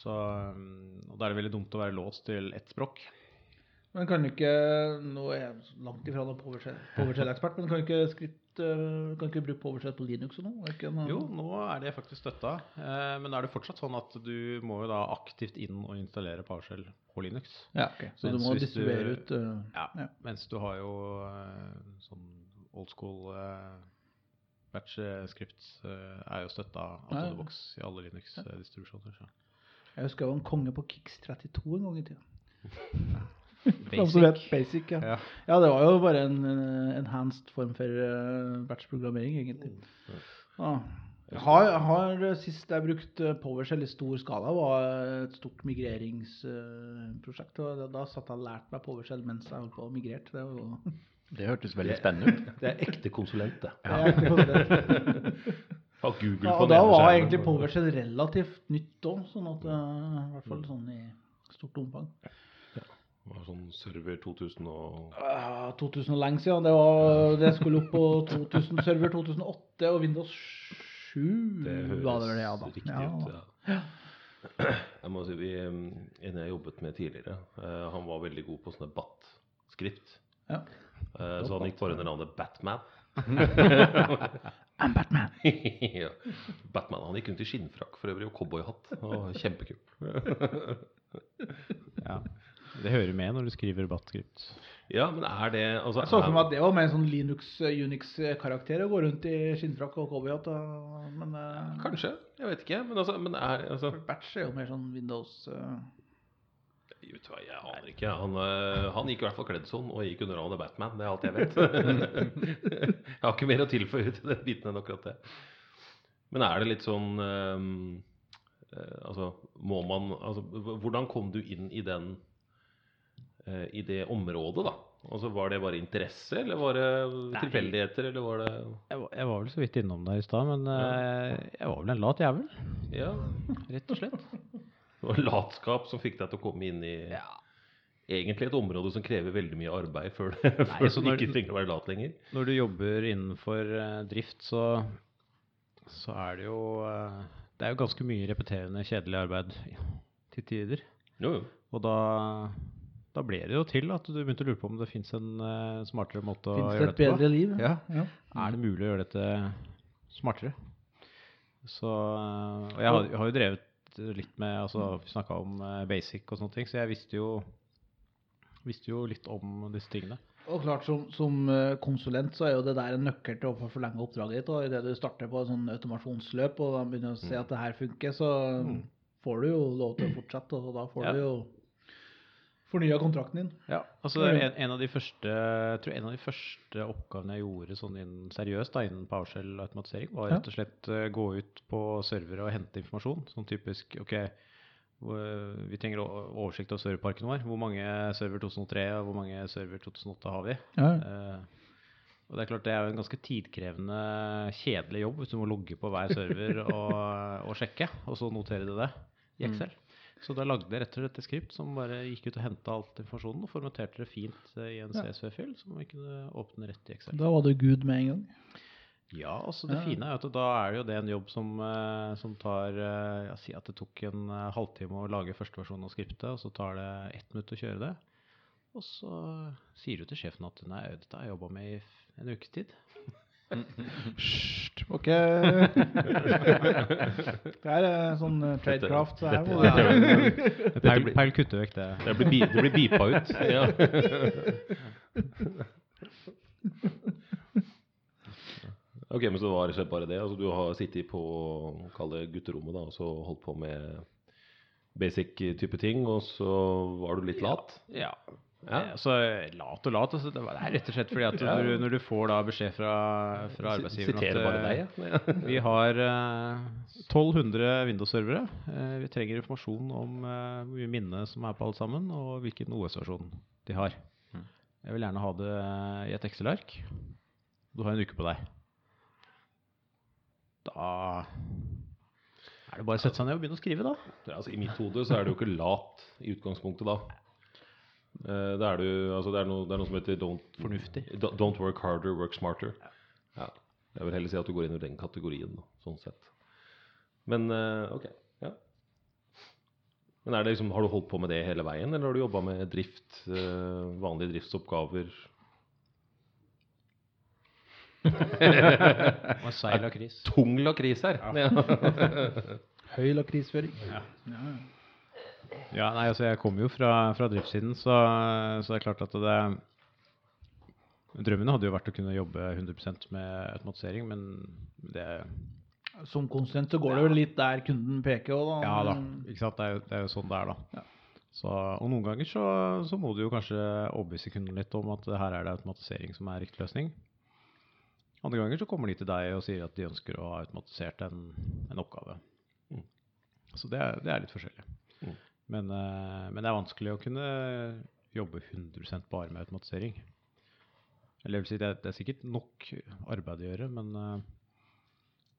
så, mm, og Da er det veldig dumt å være låst til ett språk. Men kan du ikke Nå er jeg langt ifra noen PowerShell- PowerShell-ekspert, men kan du ikke, skritt, eh, kan ikke bruke PowerShell på Linux og noe? Ikke Jo, nå er det faktisk støtta. Eh, men da er det fortsatt sånn at du må jo da aktivt inn og installere PowerShell på Linux. Ja, ok. Så Mens du må distribuere ut uh... Ja, Ja. Mens du har jo sånn old school uh, batch-script uh, er jo støtta av Ja, ja. box i alle Linux-distribusjoner. Så. Jeg husker jeg var en konge på Kix 32 en gang i tida. *laughs* Basic. Basic, ja. Ja. ja, det var jo bare en eh, enhanced form for uh, batch-programmering, egentlig. Ja. Jeg har, jeg har eh, Sist jeg brukte PowerShell i stor skala, var et stort migreringsprosjekt. og da, da satt jeg og lærte meg PowerShell mens jeg holdt på å migrere. Det var jo Det hørtes veldig spennende ut. *laughs* Det er ekte konsulent, det. Ja. ja konsekvent. *laughs* Ja, og da var egentlig PowerShell relativt nytt òg, sånn at eh, i hvert fall sånn i stort omfang. Det var Sånn server 2000 og ja, 2000 og lenge siden. Det, var, det skulle opp på 2000 server 2008 og Windows 7 Det høres var det ja, da. riktig Ja, ut. Ja. Jeg må si, vi, En jeg jobbet med tidligere, eh, han var veldig god på sånne BAT-skript. Ja. Eh, så han gikk foran det navnet Batman. *laughs* I'm Batman. *laughs* ja. Batman han gikk rundt i skinnfrakk for øvrig og cowboyhatt. Kjempekul. *laughs* Ja. Det hører med når du skriver BAT-skript. Ja, men er det altså, Jeg så for meg at det var med en sånn Linux-Unix-karakter å gå rundt i skinnfrakk og cowboyhatt. Men eh, Kanskje. Jeg vet ikke. Men altså, men er, altså Batch er jo mer sånn Windows eh, Jeg vet hva, jeg aner ikke. Han, øh, han gikk i hvert fall kledd sånn, og gikk under navnet Batman. Det er alt jeg vet. *laughs* jeg har ikke mer å tilføye til den biten enn akkurat det. Men er det litt sånn øh, Altså, må man altså, Hvordan kom du inn i den øh, I det området, da? Altså, Var det bare interesse, eller var det tilfeldigheter, eller var det Jeg, var- jeg var vel så vidt innom der i stad, men eh, jeg var vel en lat jævel, Ja, rett og slett. Det var latskap som fikk deg til å komme inn i egentlig et område som krever veldig mye arbeid før, det, før du ikke trenger å være lat lenger. Når du jobber innenfor eh, drift, så, så er det jo eh, Det er jo ganske mye repeterende, kjedelig arbeid til tider. Jo, jo. Og da, da ble det jo til at du begynte å lure på om det fins en eh, smartere måte å Fins det gjøre et dette på. bedre liv? Ja. ja. Er det mulig å gjøre dette smartere? Så Og jeg har, jeg har jo drevet litt med altså Vi snakka om øh, basic og sånne ting, så jeg visste jo Visste jo litt om disse tingene. Og klart, som, som eh, konsulent så er jo det der en nøkkel til å få forlenge oppdraget ditt. Og idet du starter på et sånn automasjonsløp og begynner å se at det her funker, så får du jo lov til å fortsette, og da får Ja. du jo fornya kontrakten din. Ja, altså en, en av de første jeg tror en av de første oppgavene jeg gjorde sånn innen, seriøst da, innen PowerShell-automatisering, var rett og slett uh, gå ut på servere og hente informasjon. Sånn typisk OK, vi trenger oversikt over serverparken vår. Hvor mange server 2003 og hvor mange server 2008 har vi? Ja. Uh, og det er klart det er jo en ganske tidkrevende, kjedelig jobb hvis du må logge på hver server og, og sjekke, og så notere det i Excel. Så da lagde jeg rett og slett et skript som bare gikk ut og henta alt informasjonen og formaterte det fint eh, i en CSV-fil som vi kunne åpne rett i Excel. Da var du good med en gang. Ja, altså det Ja. fine er at da er det jo det en jobb som, eh, som tar eh, ja, Si at det tok en halvtime å lage første versjon av skriptet, og så tar det ett minutt å kjøre det. Og så sier du til sjefen at nei, dette har jeg jobba med i en ukes tid. *laughs* Hysj, ok. det er eh, sånn eh, tradecraft. Det her dette- dette, dette- du Peil, blir- peil kutter vekk det. Det blir, det blir beepa ut. *laughs* Ja. Ok, men så det var det bare det. Altså, du har sittet på kall det gutterommet da, og så holdt på med basic type ting, og så var du litt lat? Ja. Ja. Eh, Så lat og lat. Altså, det er rett og slett fordi at *laughs* Ja. når, du, når du får da beskjed fra, fra arbeidsgiveren Siterer bare deg, eh, ja. *laughs* Vi har uh, 1200 Windows-servere. Eh, vi trenger informasjon om eh, hvor mye minne som er på alle sammen, og hvilken OS-versjon de har. Jeg vil gjerne ha det i et Excel-ark. Du har en uke på deg. Da er det bare å sette seg ned og begynne å skrive, da. Ja, altså, I mitt hode så er det jo ikke lat i utgangspunktet da. Eh, da er du, altså, det, er noe, det er noe som heter don't, Fornuftig. Don't work harder, work smarter. Ja. Jeg vil heller si at du går inn i den kategorien, sånn sett. Men eh, ok, ja. Men er det liksom, Har du holdt på med det hele veien, eller har du jobba med drift, eh, vanlige driftsoppgaver? Seil lakris? kris. *laughs* Tung lakris her! Ja. *laughs* Høy lakrisføring. Ja, nei, altså jeg kommer jo fra, fra driftssiden, så, så det er klart at det Drømmen hadde jo vært å kunne jobbe 100% med automatisering, men det Som konsulent så går det jo litt der kunden peker òg, da. Ja da, ikke sant? Det er jo, det er jo sånn det er, da. Ja. Så, og noen ganger så, så må du jo kanskje overbevise kunden litt om at her er det automatisering som er riktig løsning. Andre ganger så kommer de til deg og sier at de ønsker å ha automatisert en, en oppgave. Mm. Så det er, det er litt forskjellig. Mm. Men, eh, men det er vanskelig å kunne jobbe 100% bare med automatisering. Eller jeg vil si, det er, det er sikkert nok arbeid å gjøre, men eh,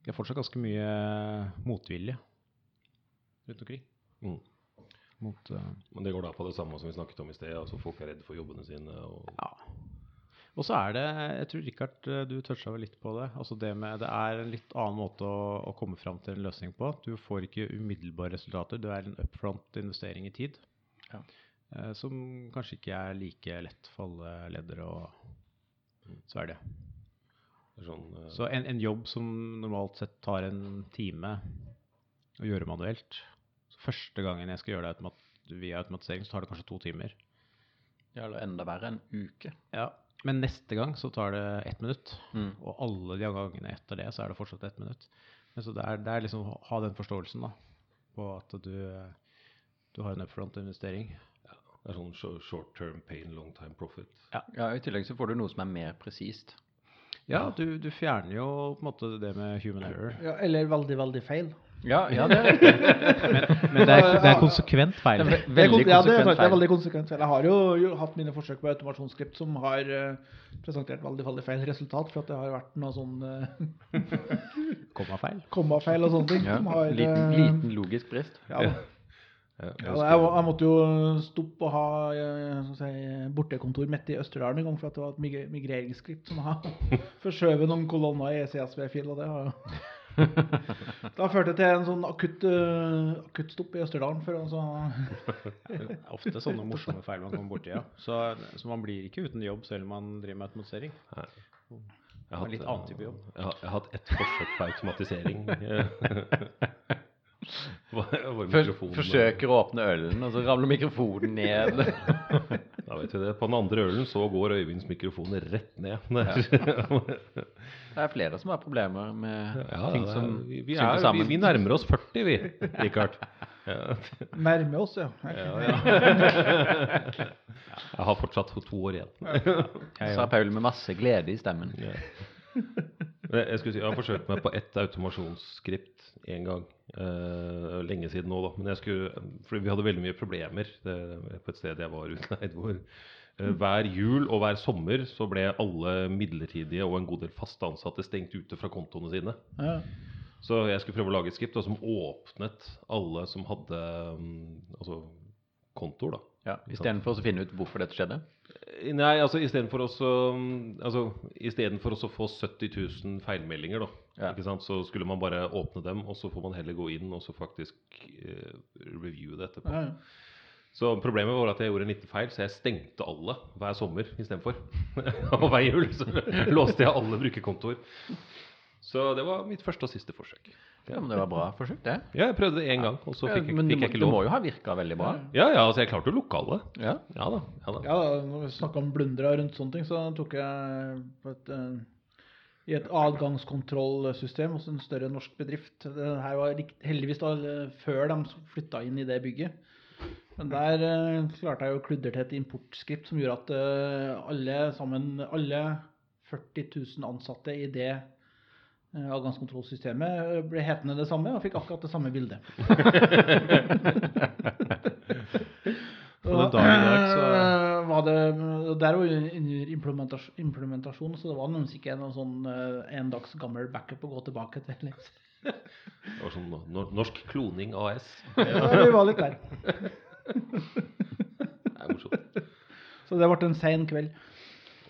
det er fortsatt ganske mye motvilje rundt omkring. Mm. Mot, uh, Men det går da på det samme som vi snakket om i sted. altså Folk er redde for jobbene sine. og ja. Og så er det, jeg tror Rikard, eh, du toucha vel litt på det. altså Det med, det er en litt annen måte å, å komme fram til en løsning på. Du får ikke umiddelbare resultater. Du er en upfront investering i tid. Ja. Eh, som kanskje ikke er like lett for alle ledere å svelge. det sånn, uh... Så en, en jobb som normalt sett tar en time å gjøre manuelt så Første gangen jeg skal gjøre det automat via automatisering, så tar det kanskje to timer. Ja, eller enda verre, en uke. Ja, Men neste gang så tar det ett minutt. Mm. Og alle de gangene etter det så er det fortsatt ett minutt. Men så det er, det er liksom å ha den forståelsen da, på at du, du har en upfront investering. det er sånn short term pain, long time profit. Ja, I tillegg så får du noe som er mer presist. Ja, du, du fjerner jo på en måte det med human error. Ja, eller veldig, veldig feil. Ja, *laughs* ja det er riktig. Men, men det, er, det er konsekvent feil. Det er veldig ja, det, er, det er veldig konsekvent feil. Jeg har jo, jo hatt mine forsøk på automasjonsskript som har eh, presentert veldig, veldig feil resultat, for at det har vært noe sånn *laughs* uh, Kommafeil. kommafeil og sånne ting. Ja, som har, liten, eh, liten logisk brist. Ja. Ja, jeg jeg, jeg måtte jo stoppe og ha eh, jeg si, bortekontor midt i Østerdalen en gang, for at det var et migreringsskript som har *laughs* forskjøvet noen kolonner i E CSV-fil, og det har *laughs* Da førte det til en sånn akutt, uh, akuttstopp i Østerdalen. For altså, Det er ofte sånne morsomme feil man kommer borti, ja. Så, så man blir ikke uten jobb selv om man driver med automatisering. Jeg har En litt annen type jobb. Jeg har, jeg har hatt ett forsøk på automatisering. *laughs* *laughs* Var- var Først forsøker å åpne ølen, og så ramler mikrofonen ned. *laughs* Da vet vi det. På den andre ølen så går Øyvinds mikrofon rett ned. *laughs* Det er flere som har problemer med Ja, ting som vi, er, vi, sammen. vi nærmer oss 40, vi, Richard. Ja. nærme oss, ja. Ja, ja. Jeg har fortsatt to år igjen. Sa Paul med masse glede i stemmen. Ja. Jeg, skulle si, jeg har forsøkt meg på ett automasjonsskript én gang. Eh, lenge siden nå, da. Men jeg skulle, fordi vi hadde veldig mye problemer det, på et sted jeg var utleid. *laughs* hvor uh, Hver jul og hver sommer så ble alle midlertidige og en god del faste ansatte stengt ute fra kontoene sine. ja. Så jeg skulle prøve å lage et skript da, som åpnet alle som hadde um, altså, kontor. da. Ja, Istedenfor å finne ut hvorfor dette skjedde. Nei, altså istedenfor altså, i stedet for å få 70 000 feilmeldinger, da, Ja. ikke sant? så skulle man bare åpne dem, og så får man heller gå inn og så faktisk uh, review det etterpå. Ja, ja. Så problemet var at jeg gjorde en liten feil, så jeg stengte alle hver sommer istedenfor. *laughs* og hver jul så låste jeg alle brukerkontoer. Så det var mitt første og siste forsøk. Ja, men Det var bra forsøk, det. Ja, jeg prøvde det én gang, og så Ja, fikk, men det fikk jeg ikke det må jo ha virka veldig bra. Ja, ja, altså jeg klarte å lukke alle. Ja. Ja da. ja da. Ja, da, når vi snakka om blundere rundt sånne ting, så tok jeg på et, eh, i et adgangskontrollsystem hos en større norsk bedrift. Det her var rikt- heldigvis da eh, før de flytta inn i det bygget. Men der eh, klarte jeg å kludre til et importskript som gjorde at eh, alle sammen, alle 40 000 ansatte i det eh, adgangskontrollsystemet eh, ble hetende det samme og fikk akkurat det samme bildet. *laughs* I dag så Eh, var det, Der var under implementasjon, implementasjon, så det var nødvendigvis ikke noen sånn en dags gammel backup å gå tilbake til. liksom. Det var sånn Norsk Kloning AS. Ja, vi var litt der. *laughs* Det er morsomt. Så det ble en sein kveld.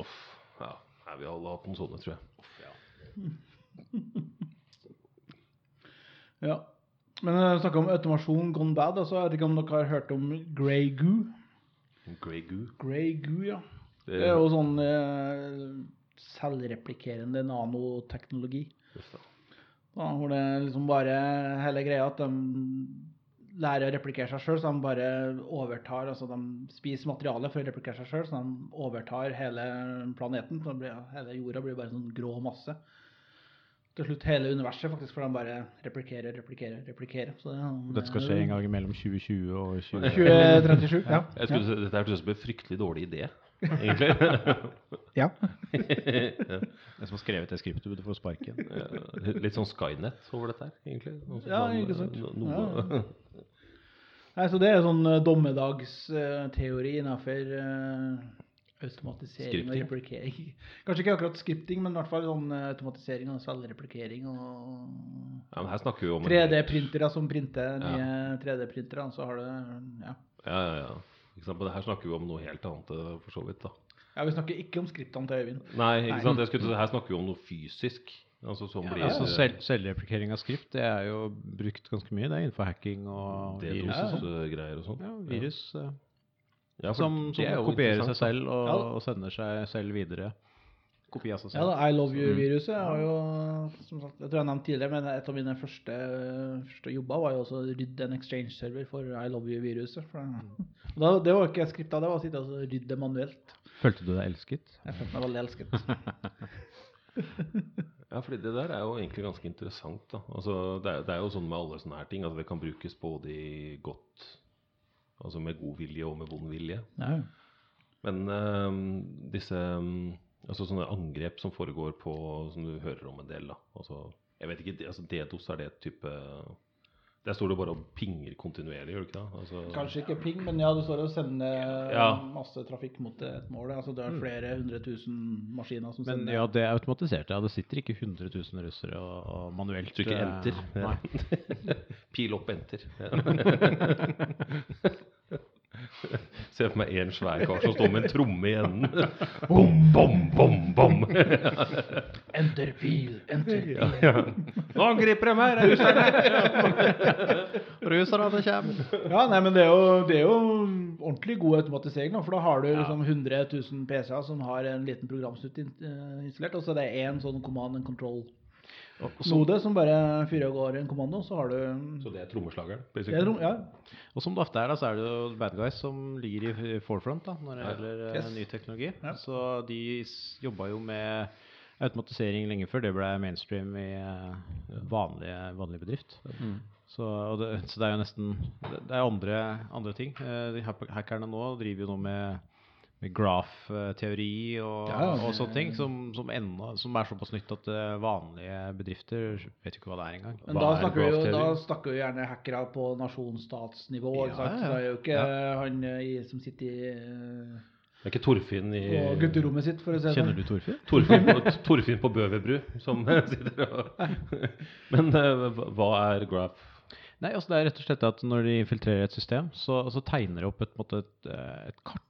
Uff, ja. Vi har alle hatt noen sånne, tror jeg. Ja. *laughs* Men når vi snakker om automasjon gone bad. Altså, jeg vet ikke om dere har hørt om Grey Goo? Grey Goo. Grey Goo, ja. Det, Det er jo sånn eh, selvreplikerende nanoteknologi. Just det. Da, hvor det liksom bare hele greia at de lærer å replikere seg sjøl, så de bare overtar Altså de spiser materiale for å replikere seg sjøl, så de overtar hele planeten. Så blir, hele jorda blir bare sånn grå masse. Til slutt hele universet, faktisk, for de bare replikkerer, replikkerer, replikkerer. Så ja, Dette skal skje en gang mellom 2020 og 20... 2037. Ja. Jeg skulle, Dette hørtes ut som en fryktelig dårlig idé, egentlig. *laughs* ja. Den som har skrevet det skriptet, burde få sparken. Ja, Litt sånn Skynet over dette her, egentlig. Ja, ikke sant. no- Noe, Nei, så det er sånn eh, dommedagsteori eh, automatisering og replikering. *laughs* Kanskje ikke akkurat skripting, men i hvert fall sånn eh, automatisering og selvreplikering og ja, men her snakker vi om 3D-printere som printer Ja. nye 3D-printere, så har du ja. Ja, ja, ja. Ikke sant? Men her snakker vi om noe helt annet, eh, for så vidt. da. ja, vi snakker ikke om skriptene til Øyvind. Nei, ikke Nei. sant? Jeg skulle, her snakker vi om noe fysisk. Altså ja, blir Altså selv, Selvreplikering av skript det er jo brukt ganske mye. Det er innenfor hacking og virus og sånn. Sånn. Ja, virus eh, Ja, for som, det som er jo kopierer seg selv og, Ja. og sender seg selv videre. Kopi av seg Ja da, I love you-viruset har jo, som sagt, jeg tror jeg nevnte tidligere, men et av mine første, første jobber var jo også å rydde en exchange-server for I love you-viruset. *laughs* Det, det var ikke skripta, det var å sitte og rydde manuelt. Følte du deg elsket? Jeg følte meg veldig elsket. *laughs* Ja, fordi det der er jo egentlig ganske interessant. da. Altså, det, er, det er jo sånn med alle sånne her ting at det kan brukes både i godt Altså med god vilje og med vond vilje. Ja. Men uh, disse øhm, altså sånne angrep som foregår på Som du hører om en del, da. Altså, jeg vet ikke, altså DDoS er det et type Der står det bare og pinger kontinuerlig, gjør det ikke det? Altså, Kanskje ikke ping, men ja, du står og sender Ja. masse trafikk mot et mål. Altså det er flere hundre tusen maskiner som Men sender. ja, det er automatisert. Ja, det sitter ikke 100 000 russere og, og manuelt Trykker eh, enter. Nei. *laughs* Pil opp enter. *laughs* *laughs* *laughs* ser for meg en svær kar som står med en tromme i enden. *laughs* Bom, bom, bom, bom. *laughs* Enter pil, enter pil. Ja, ja. Nå angriper de her, russerne! Russerne kommer! Ja, nei, men det er, jo, det er jo ordentlig god automatisering, for da har du liksom 100 000 PC-er som har en liten programsnutt eh, installert, og så er det én sånn command and control-node som bare fyrer og går en kommando, så har du Så det er trommeslageren? det er, basically. ja. Og som det ofte er, da, så er det jo bad guys som ligger i forefront da, når det gjelder ja. Yes. ny teknologi. Ja. Så de jobba jo med automatisering lenge før det ble mainstream i eh, vanlig, vanlig bedrift. Mm. Så, og det, så det er jo nesten Det er andre, andre ting. Eh, de hackerne nå driver jo nå med graph-teori og, Ja, ja, og sånne ting som, som, enda, som er såpass nytt at eh, vanlige bedrifter vet ikke hva det er engang. Men Hva da er snakker, vi jo, da snakker vi gjerne hackere på nasjonsstatsnivå, Ja, ikke sant? ja, Så det er jo ikke ja. han eh, i, som sitter i, eh, Det er ikke Torfinn i gutterommet sitt, for å si det Kjenner sånn. du Torfinn? Torfinn på, Torfinn på Bøverbru som *laughs* sitter og Men hva- er graph? Nei, altså det er rett og slett at når de infiltrerer et system, så, så tegner de opp et, måte et, et kart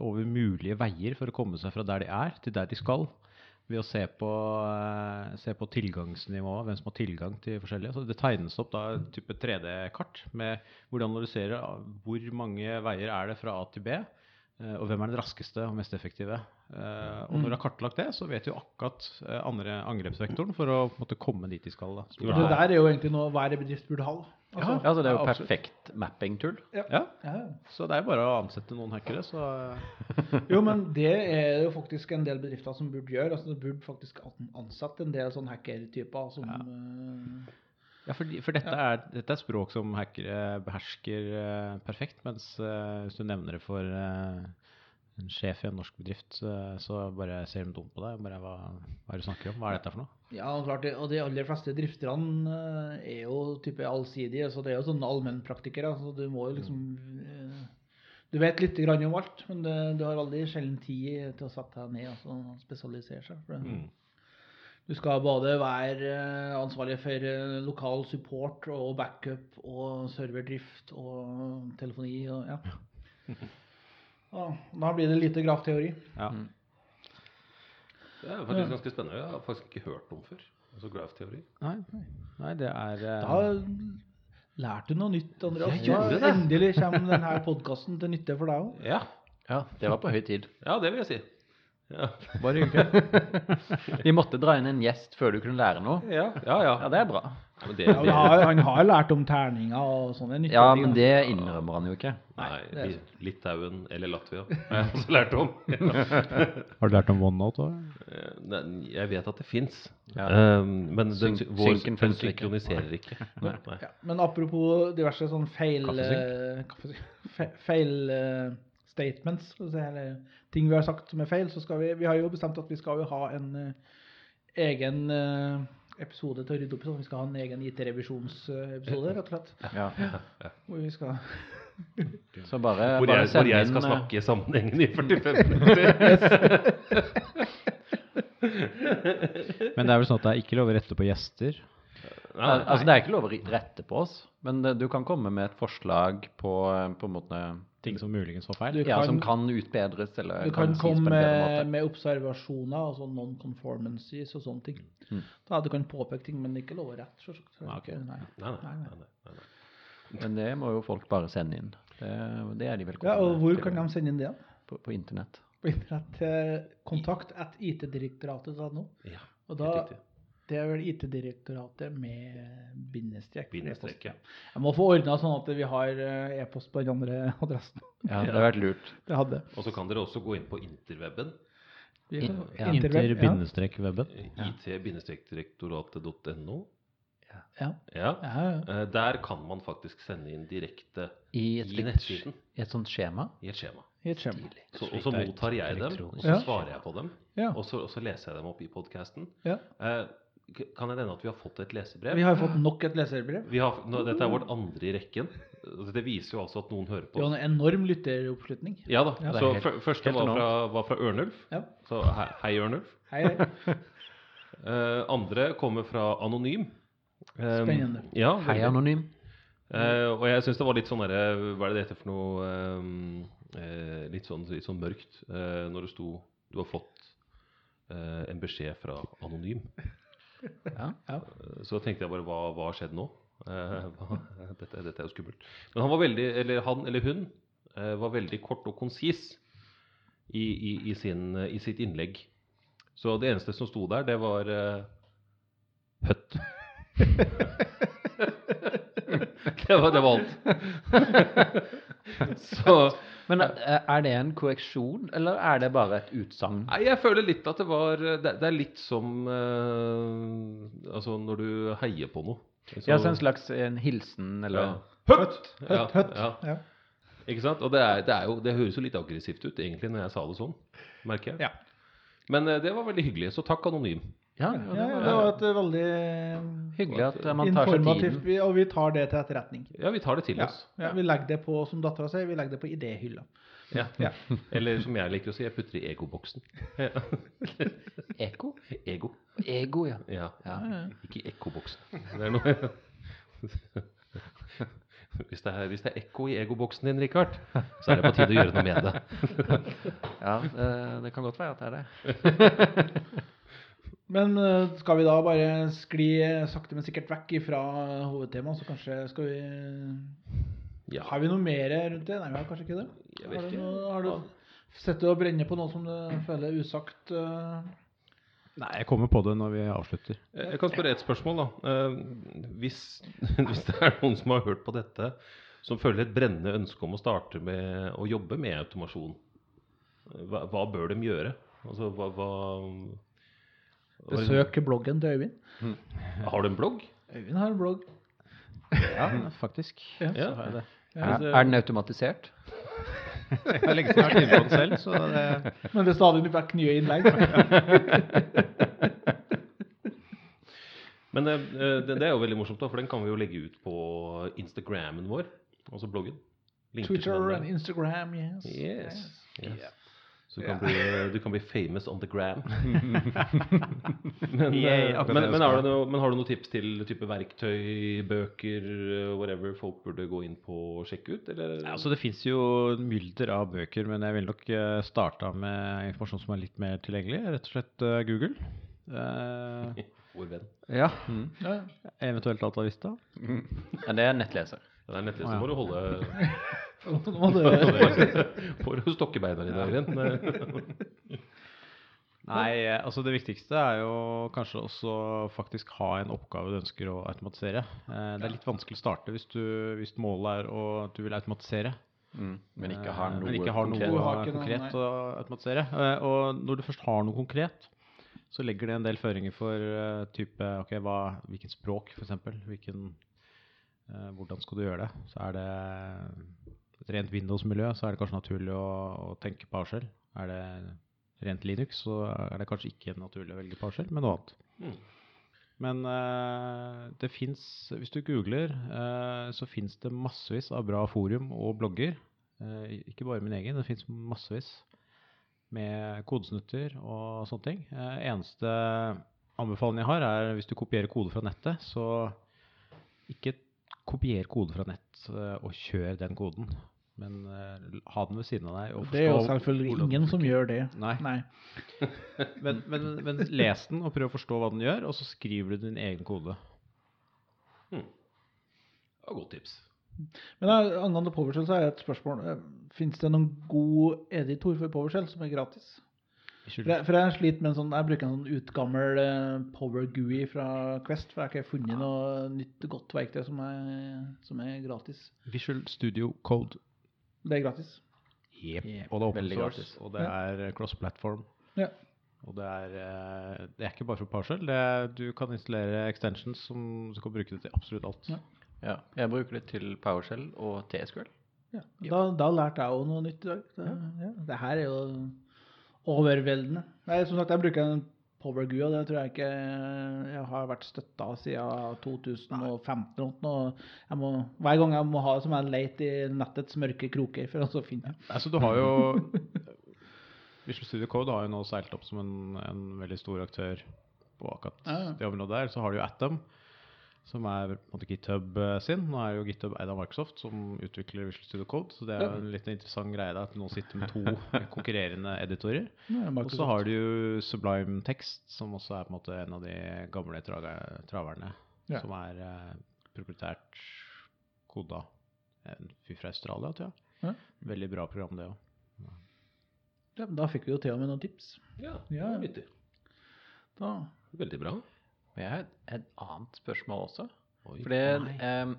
over mulige veier for å komme seg fra der de er, til der de skal. Ved å se på, eh, se på tilgangsnivået, hvem som har tilgang til forskjellige. Så det tegnes opp da et type 3D-kart med hvor de analyserer hvor mange veier er det fra A til B, eh, og hvem er den raskeste og mest effektive. Eh, og når du har kartlagt det, så vet du akkurat andre angrepsvektoren for å måte, komme dit de skal. Da. Det der er jo egentlig noe hver bedrift burde ha. Altså, Ja, altså det er jo Ja, absolutt. perfekt mapping-tull. Ja, ja. så det er bare å ansette noen hackere, så Jo, men det er jo faktisk en del bedrifter som burde gjøre. altså det burde faktisk ansatt en del sånne hackertyper som ja. Ja, for, for dette, er, dette er språk som hackere behersker uh, perfekt, mens uh, hvis du nevner det for eh, en sjef i en norsk bedrift, så, så bare ser de dumt på deg. Bare, hva, hva er det du snakker om? Hva er dette for noe? Ja, klart det, og de aller fleste drifterne eh, er jo type allsidige, så det er jo sånne allmennpraktikere. Så du må jo liksom eh, Du vet litt grann om alt, men det, du har veldig sjelden tid til å sette deg ned altså, og spesialisere seg. For det, Du skal både være eh, ansvarlig for eh, lokal support og backup og serverdrift og telefoni og ja. *laughs* Ja, da blir det lite grafteori. Ja. Det er faktisk ganske spennende. Jeg har faktisk ikke hørt om før. Altså grafteori. Nei, nei, det er eh, Da lærte du noe nytt, Andreas. Jeg gjorde det. Endelig kommer denne podkasten til nytte for deg òg. Ja. Ja, det var på høy tid. ja, det vil jeg si. Ja, bare hyggelig. *laughs* Vi måtte dra inn en gjest før du kunne lære noe. ja, ja. ja. Ja, det er bra. Ja, det, det, har, han har lært om terninger og sånne nyttige Ja, ting, men det innrømmer han jo ikke. nei, det er Litauen eller Latvia *laughs* har jeg også lært om. *laughs* Har du lært om OneNote òg? Eh, Jeg vet at det fins, Ja. men den, Syn- vår, synken den synkroniserer ikke. Nei. Ja, men apropos diverse sånn feil Kaffesynk. eh, kaffesynk. Fe- Feil eh, statements, eller ting vi har sagt som er feil, så skal vi Vi har jo bestemt at vi skal jo ha en eh, egen eh, episode til å rydde opp i. sånn. Vi skal ha en egen IT-revisjonsepisode, rett og slett. Ja. *laughs* Hvor vi skal *laughs* Så bare, Hvor bare jeg, hvor jeg skal snakke snakke sammenhengen i *laughs* 45 minutter. Men det er vel sånn at det er ikke lov å rette på gjester. Nei, nei. Altså, det er ikke lov å rette på oss, men du kan komme med et forslag på, eh, på en måte Ting som muligens var feil. Kan, ja, som kan utbedres, eller Du kan kan komme på en bedre med, måte. med observasjoner, altså non-conformancies og sånne ting. Mm. Da du kan påpeke ting, men ikke love rett, selvsagt. Så det ok. ikke- Nei. nei, nei. Men det må jo folk bare sende inn. Det, det er de velkomne Ja, og hvor til kan de sende inn det? På, på internett. På internett kontakt at itdirektoratet.no. Ja, Og da, riktig. Det er vel IT-direktoratet med bindestrek. Bindestrek, ja. Jeg må få ordna sånn at vi har eh, e-post på den andre *laughs* adressen. Ja, det hadde vært lurt. *laughs* Det hadde. Og så kan dere også gå inn på interweben. In- ja. Interweb, Inter-webben. it-direktoratet.no. Ja. Ja. Ja. Ja, ja. Eh, Der kan man faktisk sende inn direkte I et, i nettsiden i et sånt skjema. i et skjema. I et skjema. Så, og så mottar jeg dem, og så svarer jeg på dem. Ja. Og så, og så leser jeg dem opp i podkasten. Ja. Kan det hende at vi har fått et leserbrev? Vi har fått nok et leserbrev. Vi har, nå, dette er vårt andre i rekken. Det viser jo altså at noen hører på Vi har en enorm lytteroppslutning. Ja da. Ja, så helt- fø- første var fra, var fra Ørnulf. Ja. Så hei, hei Ørnulf. Hei, hei. uh, *laughs* andre kommer fra Anonym. Um, Spennende. Ja, Hei, anonym. Uh, og jeg syns det var litt sånn derre Hva er det det heter for noe uh, litt, sånn, litt sånn mørkt når det sto Du har fått eh, en beskjed fra Anonym. Ja. ja. Så tenkte jeg bare hva, har skjedd nå? Eh, *laughs* dette, dette er jo skummelt. Men han var veldig, eller han eller hun eh, var veldig kort og konsis i, i, i, sin, i sitt innlegg. Så det eneste som sto der, det var uh, høtt. *laughs* det, var, det var alt. *laughs* Så Men er er det en korreksjon, eller er det bare et utsagn? Nei, jeg føler litt at det var Det, det er litt som eh, Altså når du heier på noe. Så- Ja, så en slags en hilsen, eller ja. Høtt! Høtt, høtt. ja. Ja. Ikke sant? Og det, er, det, er jo, det høres jo litt aggressivt ut egentlig når jeg sa det sånn, merker jeg. Ja. Men eh, det var veldig hyggelig, så takk Anonym. Ja, Ja, det var det var et veldig hyggelig at eh, man tar seg informativt, tiden. vi- og vi tar det til etterretning. Ja, vi tar det til Ja. oss. Ja, vi legger det på, som dattera sier, vi legger det på idéhylla. Ja. Ja. *laughs* Eller som jeg liker å si, jeg putter i egoboksen. Ja. *laughs* Eko? Ego. Ego, ja. Ja. ja. Ikke ekkoboksen. Det er noe *laughs* hvis det, er, hvis det er ekko i egoboksen din, Richard, så er det på tide å gjøre noe med det. Ja, det, det kan godt være at det er det. Men eh, skal vi da bare skli eh, sakte, men sikkert vekk fra hovedtemaet, så kanskje skal vi Ja. Har vi noe mer rundt det? Nei, vi har kanskje ikke det. Jeg vet har du, ikke. noe, har du sett det å brenne på noe som du føler er usagt? eh? Nei, jeg kommer på det når vi avslutter. Jeg kan spørre et spørsmål, da. Eh, Hvis, *laughs* hvis det er noen som har hørt på dette, som føler et brennende ønske om å starte med å jobbe med automasjon, hva, hva bør de gjøre? Altså, hva, hva Besøk bloggen til Øyvind. Har du en blogg? Øyvind har en blogg. Ja, faktisk. Ja. Ja. Så har jeg det. Er, er den automatisert? *laughs* Jeg har lenge siden jeg har vært inne på den selv, så det Men det er stadig vekk nye innlegg. *laughs* Men eh, det, det er jo veldig morsomt, da, for den kan vi jo legge ut på Instagrammen vår, altså bloggen. Linker Twitter og and Instagram, yes. Yes. yes. Så du kan, bli, du kan bli famous on the gram. *laughs* men, Yay, eh, men, men, har du noe, men har du noen tips til type verktøy, bøker, eh, whatever folk burde gå inn på og sjekke ut? Eller? Ja, altså Det fins jo mylder av bøker, men jeg vil nok uh, starta med informasjon som er litt mer tilgjengelig. Rett og slett eh, Google. Eh, *laughs* Vår venn. Ja. Ja. eventuelt Altavista. Mm. ja det er nettleser. Det er nettleser. så må du holde *laughs* Nå må du- *laughs* Får du stokke beina dine, Øyvind. *laughs* Nei, altså det viktigste er jo kanskje også faktisk ha en oppgave du ønsker å automatisere. Eh, det er litt vanskelig å starte hvis, du, hvis målet er å at du vil automatisere. Mm. Men ikke har Eh, noe ikke har noe konkret. har ikke konkret å automatisere. Eh, og når du først har noe konkret, så legger det en del føringer for type ok, hva, hvilken språk f.eks. Hvilken Hvordan skal du gjøre det? Så er det et rent Windows-miljø, så er det kanskje naturlig å, å tenke PowerShell. Er det rent Linux, så er det kanskje ikke naturlig å velge PowerShell, men noe annet. Mm. Men eh, det fins Hvis du googler, eh, så fins det massevis av bra forum og blogger. Eh, ikke bare min egen, det fins massevis med kodesnutter og sånne ting. Eh, eneste anbefalingen jeg har, er hvis du kopierer kode fra nettet, så ikke kopier kode fra nett eh, og kjør den koden. Men uh, ha den ved siden av deg. Og Det er jo selvfølgelig ingen som gjør det. Nei. Nei. *laughs* Men, men, men les den og prøv å forstå hva den gjør, og så skriver du din egen kode. Ja, godt tips. Men eh, angående PowerShell så er det et spørsmål. Fins det noen god editor for PowerShell som er gratis? For jeg, for jeg sliter med en sånn Jeg bruker en sånn utgammel eh, Power GUI fra Quest, for jeg har ikke funnet noe nytt godt verktøy som er, som er gratis. Visual Studio Code. Det er gratis. Yep. Yep. Og det er open source, og det er eh, cross-platform. Ja. Og det er, eh, det er ikke bare for PowerShell. Er, du kan installere extensions som du kan bruke det til absolutt alt. Ja. Ja. Jeg bruker det til PowerShell og TSQL. Ja. Da, da lærte jeg òg noe nytt i dag. Det, ja. det her er jo overveldende. Nei, som sagt, jeg bruker en Power GUI, og det tror jeg ikke jeg har vært støtta siden 2015. Og. Må, hver gang jeg må ha det, så må jeg lete i nettets mørke kroker for å finne det. Altså, du har jo Visual Studio Code har jo nå seilt opp som en, en veldig stor aktør på akkurat Ja, ja. det området der. Så har du jo Atom, som er på en måte GitHub sin. Nå er jo GitHub eid av Microsoft, som utvikler Visual Studio Code. Så det er jo en litt interessant greie da, at nå sitter med to *laughs* konkurrerende editorer. Og så har du jo Sublime Text, som også er på en måte en av de gamle traverne. Ja. Som er eh, proprietært koda. En fyr fra Australia, tror jeg. Ja. Veldig bra program, det òg. Ja, men da fikk vi jo til og med noen tips. Ja, Ja. det nyttig. Da. Veldig bra. Og jeg har et, et annet spørsmål også. Oi. For det, ehm,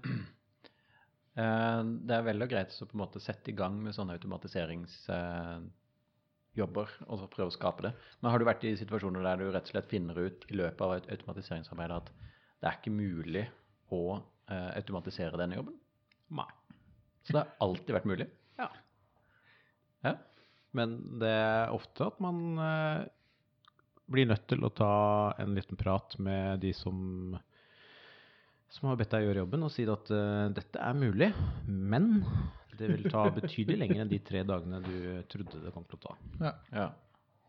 eh, det er vel og greit å på en måte sette i gang med sånne automatiseringsjobber og så prøve å skape det. Men har du vært i situasjoner der du rett og slett finner ut i løpet av et automatiseringsarbeid at det er ikke mulig å eh, automatisere denne jobben? Nei. Så det har alltid vært mulig? Ja. Ja. Men det er ofte at man eh, blir nødt til å ta en liten prat med de som som har bedt deg gjøre jobben, og si at uh, dette er mulig, men det vil ta *laughs* betydelig lenger enn de tre dagene du trodde det kom til å ta. Ja. Ja.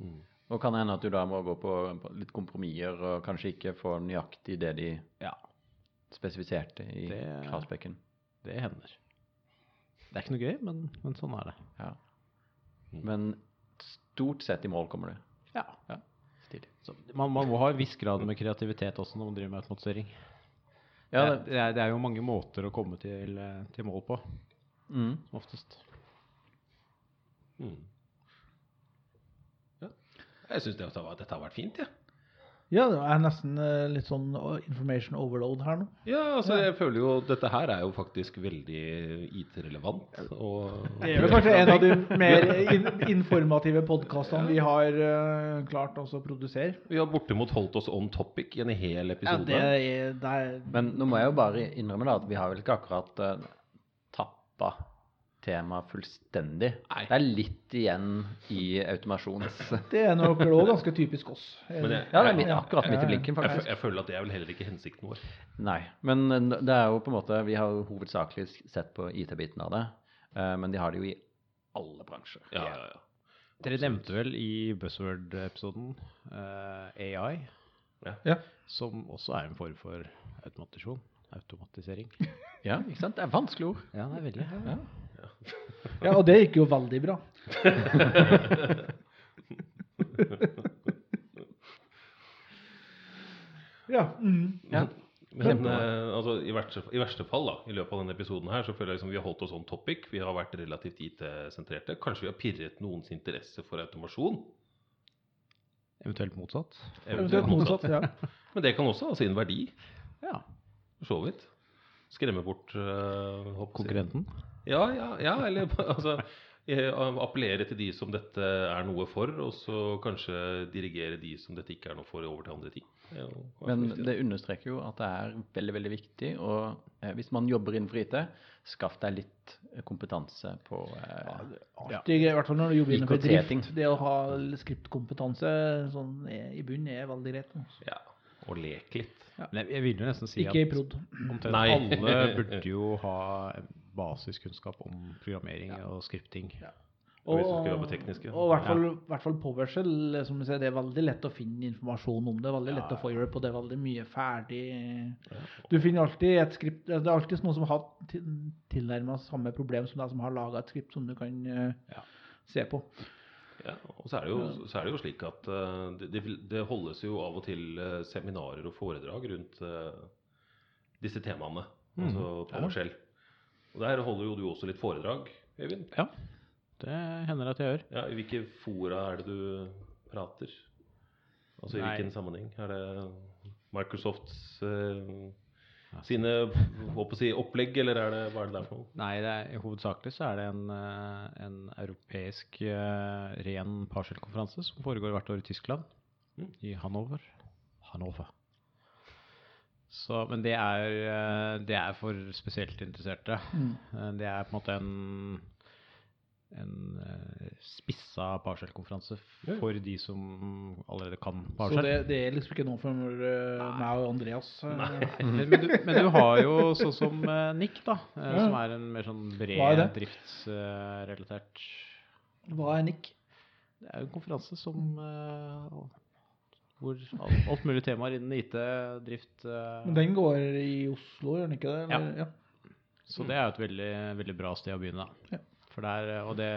Mm. Og kan det hende at du da må gå på, litt kompromisser og kanskje ikke få nøyaktig det de Ja, spesifiserte i Det- kravspekken. det hender. Det er ikke noe gøy, men, men sånn er det. Ja. Mm. Men stort sett i mål kommer du. Ja. Ja, man, man må ha en viss grad med kreativitet også når man driver med automatisering. Ja, det, det, er, det er jo mange måter å komme til, eh, til mål på, mm. som oftest. Mm. Ja. Jeg syns dette, dette har vært fint, jeg. ja, det er nesten eh, litt sånn eh, information overload her nå. Ja. altså jeg føler jo dette her er jo faktisk veldig IT-relevant. Og Det er vel kanskje en av de *laughs* mer in informative podkastene vi har uh, klart også å produsere. Vi har bortimot holdt oss on topic i en hel Ja, episode. det er, det er Men nå må jeg jo bare innrømme da at vi har vel ikke akkurat uh, tappa temaet fullstendig. Nei. Det er litt igjen i automasjons... *laughs* Det er nok også ganske typisk oss. Men jeg, Ja, det er akkurat midt i blinken, jeg, faktisk. jeg føler at det er vel heller ikke hensikten vår. Nei. Men eh, det er jo på en måte Vi har jo hovedsakelig sett på IT-biten av det. eh, men de har det jo i alle bransjer. Ja, ja, ja. Dere nevnte vel i Buzzword-episoden uh, AI, Ja. Ja. som også er en form for automatisjon. Automatisering. *laughs* Ja, ikke sant? Det er vanskelige ord. Ja, det er veldig. Ja. Ja, og det gikk jo veldig bra. ja. Mm. Ja. Men eh, altså, i, verste, i verste fall, da, i løpet av denne episoden her, så føler jeg liksom vi har holdt oss on topic. Vi har vært relativt IT-sentrerte. Kanskje vi har pirret noens interesse for automasjon. Eventuelt motsatt. Eventuelt motsatt. Ja. Men det kan også ha sin verdi, Ja. for så vidt. Skremme bort uh, Konkurrenten. Ja, ja, ja, eller *laughs* altså eh, Appellere til de som dette er noe for, og så kanskje dirigere de som dette ikke er noe for, over til andre ting. Det Men det understreker jo at det er veldig veldig viktig. Og eh, hvis man jobber innenfor IT, skaff deg litt eh, kompetanse på eh, Alltid, I hvert fall når du jobber innenfor drift. Det å ha skriptkompetanse sånn, er- i bunnen er veldig greit. altså. Ja, og leke litt. Men jeg, jeg vil jo nesten si Ikke i prod. omtrent alle *laughs* burde jo ha basiskunnskap om programmering og skripting. Og teknisk, ja. Og i hvert fall, ja. hvert fall PowerShell, eh, som du det er veldig lett å finne informasjon om det. Veldig lett å få hjelp, og det er veldig mye ferdig. Du finner alltid et skript Det er alltid noen som har tilnærma samme problem som deg som har laga et skript som du kan uh, se på. Ja, og så er det jo, så er det jo slik at uh, det, det, holdes jo av og til uh, seminarer og foredrag rundt uh, disse temaene. Altså PowerShell. Og der holder jo du også litt foredrag, Øyvind. Ja, det hender at jeg gjør. Ja, I hvilke fora er det du prater? Altså i hvilken sammenheng? Er det Microsofts eh, sine si, opplegg, eller er det, hva er det der for noe? Nei, det er, hovedsakelig så er det en, eh, en europeisk eh, ren PowerShell-konferanse som foregår hvert år i Tyskland, Mm. i Hannover. Hannover. Så, men det er, eh, det er for spesielt interesserte. Mm. Eh, Det er på en måte en, en eh, spissa PowerShell-konferanse for de som allerede kan Så det, det er liksom ikke noe for meg og Andreas. Nei. Men, du, men du har jo sånn som Nick, da, Ja. som er en mer sånn bred driftsrelatert Hva er Nick? Det er jo en konferanse som hvor alt, alt mulig temaer innen IT, drift uh... Men den går i Oslo, gjør den ikke det? Eller? Ja. Så det er jo et veldig, veldig bra sted å begynne. da. Ja. For det er, og det,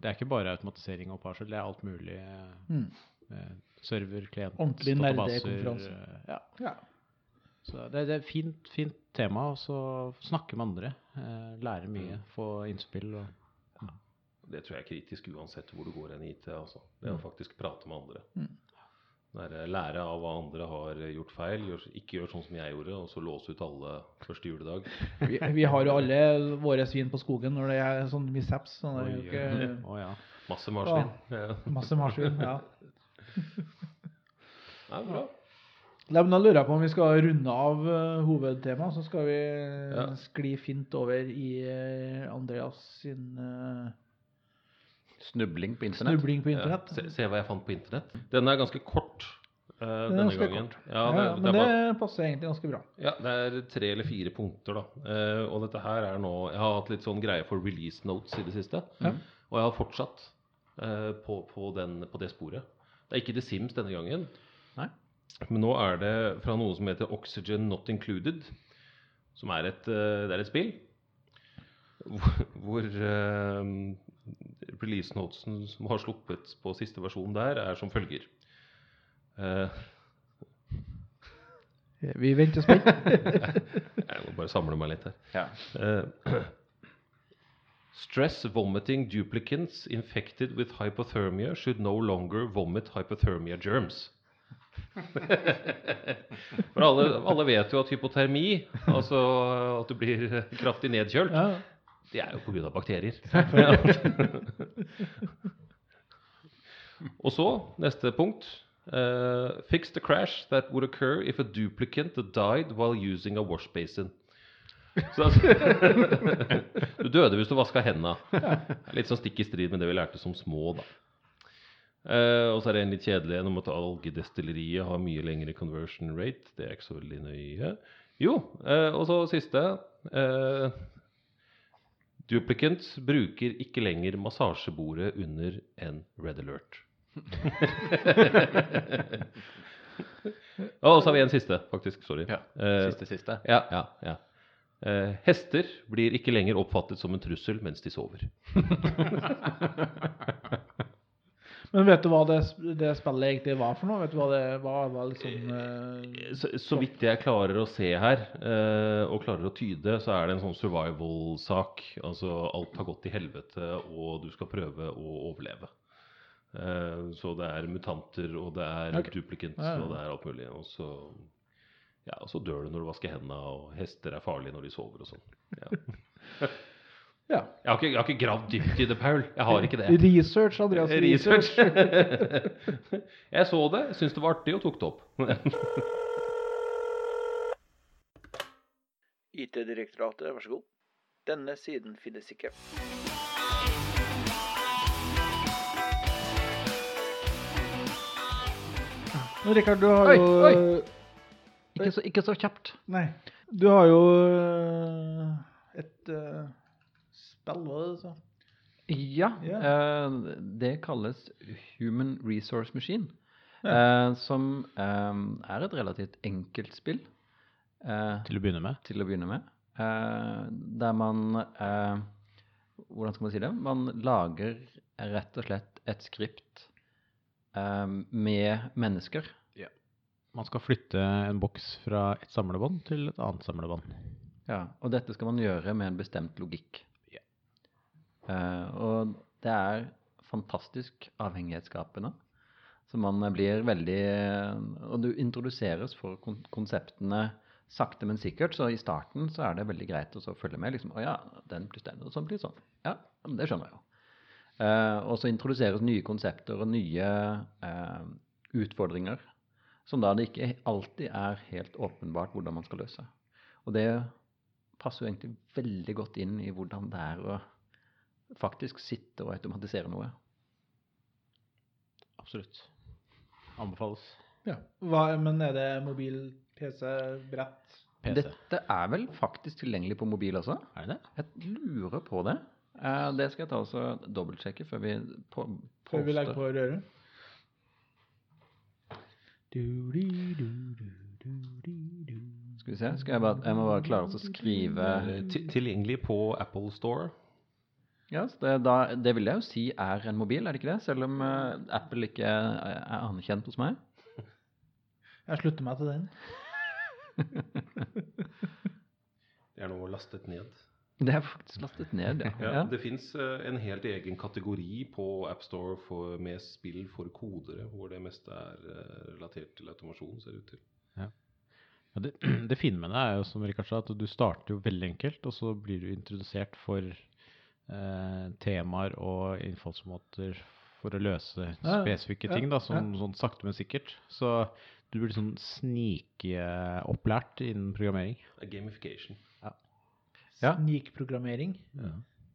det er ikke bare automatisering og parsel, det er alt mulig. Mm. eh, server, klient, Ordentlig nerdekonferanse. Ja. ja. Så det, det er et fint, fint tema, og så snakke med andre. Eh, lære mye, Mm. få innspill. Og, Det tror jeg er kritisk uansett hvor du går hen i IT. Altså. Det å faktisk prate med andre. Mm. Være, lære av hva andre har gjort feil. Ikke gjør sånn som jeg gjorde, og så låse ut alle første juledag. Vi, vi har jo alle våre svin på skogen når det er sånn mishaps. Sånn det er jo Oi, ikke Å ja. Masse marsvin. Ja. masse marsvin. Ja. *laughs* Ja, bra. Nei, men Da lurer jeg på om vi skal runde av uh, hovedtemaet. Så skal vi Ja. skli fint over i eh, Andreas sin eh, Snubling på internett. snubling på Ja. Se, se hva jeg fant på internett. Den er ganske kort Uh, Den er denne ganske gangen. kort. Ja, det, ja, det, men det bare, passer egentlig ganske bra. ja, det er tre eller fire punkter, da. Uh, og dette her er nå Jeg har hatt litt sånn greie for release notes i det siste. Mm. Og jeg har fortsatt uh, på, på, den, på det sporet. Det er ikke The Sims denne gangen. Nei. Men nå er det fra noe som heter Oxygen Not Included. Som er et, det er et spill hvor, hvor release notesen som har sluppet på siste versjon der, er som følger. Uh, Vi venter spent. *laughs* jeg må bare samle meg litt her. Ja. Uh, Stress vomiting duplicants infected with hypothermia should no longer vomit hypothermia germs. For alle, alle vet jo at hypotermi, altså at du blir kraftig nedkjølt, Ja. Det er jo pga. bakterier. *laughs* Og så, neste punkt. uh, fix the crash that would occur if a duplicant died while using a wash basin. Så, altså, *laughs* du døde hvis du vaska henda. Litt sånn stikk i strid med det vi lærte som små, da. Uh, og så er det en litt kjedelig en om at algedestilleriet har mye lengre conversion rate. Det er ikke så veldig nøye. Jo, uh, og så siste. Eh, Duplicant bruker ikke lenger massasjebordet under en Red Alert. *laughs* og så har vi en siste, faktisk. Sorry. Ja, siste, Siste, siste. ja, ja, ja. Uh, hester blir ikke lenger oppfattet som en trussel mens de sover. *laughs* Men vet du hva det, det spillet egentlig var for noe? Vet du hva det var? var liksom, uh, Så, så vidt jeg klarer å se her, uh, og klarer å tyde, så er det en sånn survival-sak. Altså alt har gått til helvete, og du skal prøve å overleve. Uh, så det er mutanter, og det er okay. duplicants, Ja, ja. og det er alt mulig. Og så, ja, og så dør du når du vasker hendene, og hester er farlige når de sover og sånn. Ja. *laughs* *laughs* ja. Jeg, har ikke, jeg har ikke gravd dypt i det, Paul. Jeg har ikke det. Research, Andreas. Research. *laughs* jeg så det, syntes det var artig og tok det opp. *laughs* IT-direktoratet, vær så god. Denne siden finnes ikke. Men Rikard, du har Oi, jo oi. Ikke så, ikke så kjapt. Nei. Du har jo eh, et uh, spill, hva er det du? Ja, yeah. eh, det kalles Human Resource Machine. eh, som eh, er et relativt enkelt spill eh, Til å begynne med. til å begynne med. Eh, der man eh, Hvordan skal man si det? Man lager rett og slett et skript eh, med mennesker. Man skal flytte en boks fra et samlebånd til et annet samlebånd. Ja, og dette skal man gjøre med en bestemt logikk. Eh, og det er fantastisk avhengighetsskapende. Så man blir veldig Og du introduseres for kon konseptene sakte, men sikkert. Så i starten så er det veldig greit å følge med. liksom, Å ja, den pluss den, og sånn blir sånn. Ja, det skjønner jeg jo. Eh, og så introduseres nye konsepter og nye eh, utfordringer som da det ikke alltid er helt åpenbart hvordan man skal løse. Og det passer jo egentlig veldig godt inn i hvordan det er å faktisk sitte og automatisere noe. Absolutt. Anbefales. Ja. Hva, men er det mobil, PC, brett? PC. Dette er vel faktisk tilgjengelig på mobil også? Er det det? Jeg lurer på det. Eh, det skal jeg ta og dobbeltsjekke før vi på, Før vi legger på røret? Skal vi se. Skal jeg, bare, jeg må bare klare å skrive Tilgjengelig på Apple Store. Ja, så det, da, det vil jeg jo si er en mobil, er det ikke det? Selv om uh, Apple ikke er, er anerkjent hos meg. *laughs* Jeg slutter meg til den. *laughs* Det er nå lastet ned. Det er faktisk lastet ned, ja. *laughs* Ja. Det fins en helt egen kategori på AppStore for, med spill for kodere, hvor det meste er uh, relatert til automasjon, ser det ut til. Ja, det, *clears throat* det fine med det er jo som Rikard sa, at du starter jo veldig enkelt, og så blir du introdusert for eh, temaer og innfallsmåter for å løse spesifikke ting, da, sånn, sånn sakte, men sikkert. Så du blir sånn snikopplært innen programmering. Er Gamification. Ja. Snikprogrammering.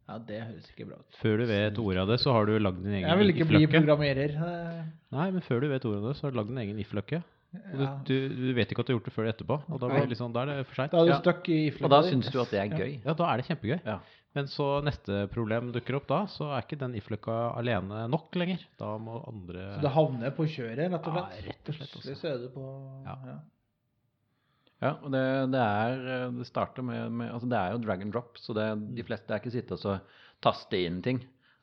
Ja, det høres ikke bra ut. Før du vet ordet av det, så har du lagd din egen Jeg vil ikke bli programmerer. eh, Nei, men før du vet ordet av det, så har du lagd din egen if-løkke. Ja. du, du vet ikke at du har gjort det før etterpå, og da, blir det liksom, da er det for seint. Da er du Ja. stuck i Og da syns du at det er gøy. Ja, da er det kjempegøy. Ja. Men så neste problem dukker opp da, så er ikke den ifløkka alene nok lenger. Da må andre Så det havner på kjøret, rett og slett? Ja, rett og slett også. Så er du på Ja. ja. Ja, og det, det er eh, Det starter med, med Altså, det er jo drag and drop, så det, de fleste er ikke sitte og så taste inn ting.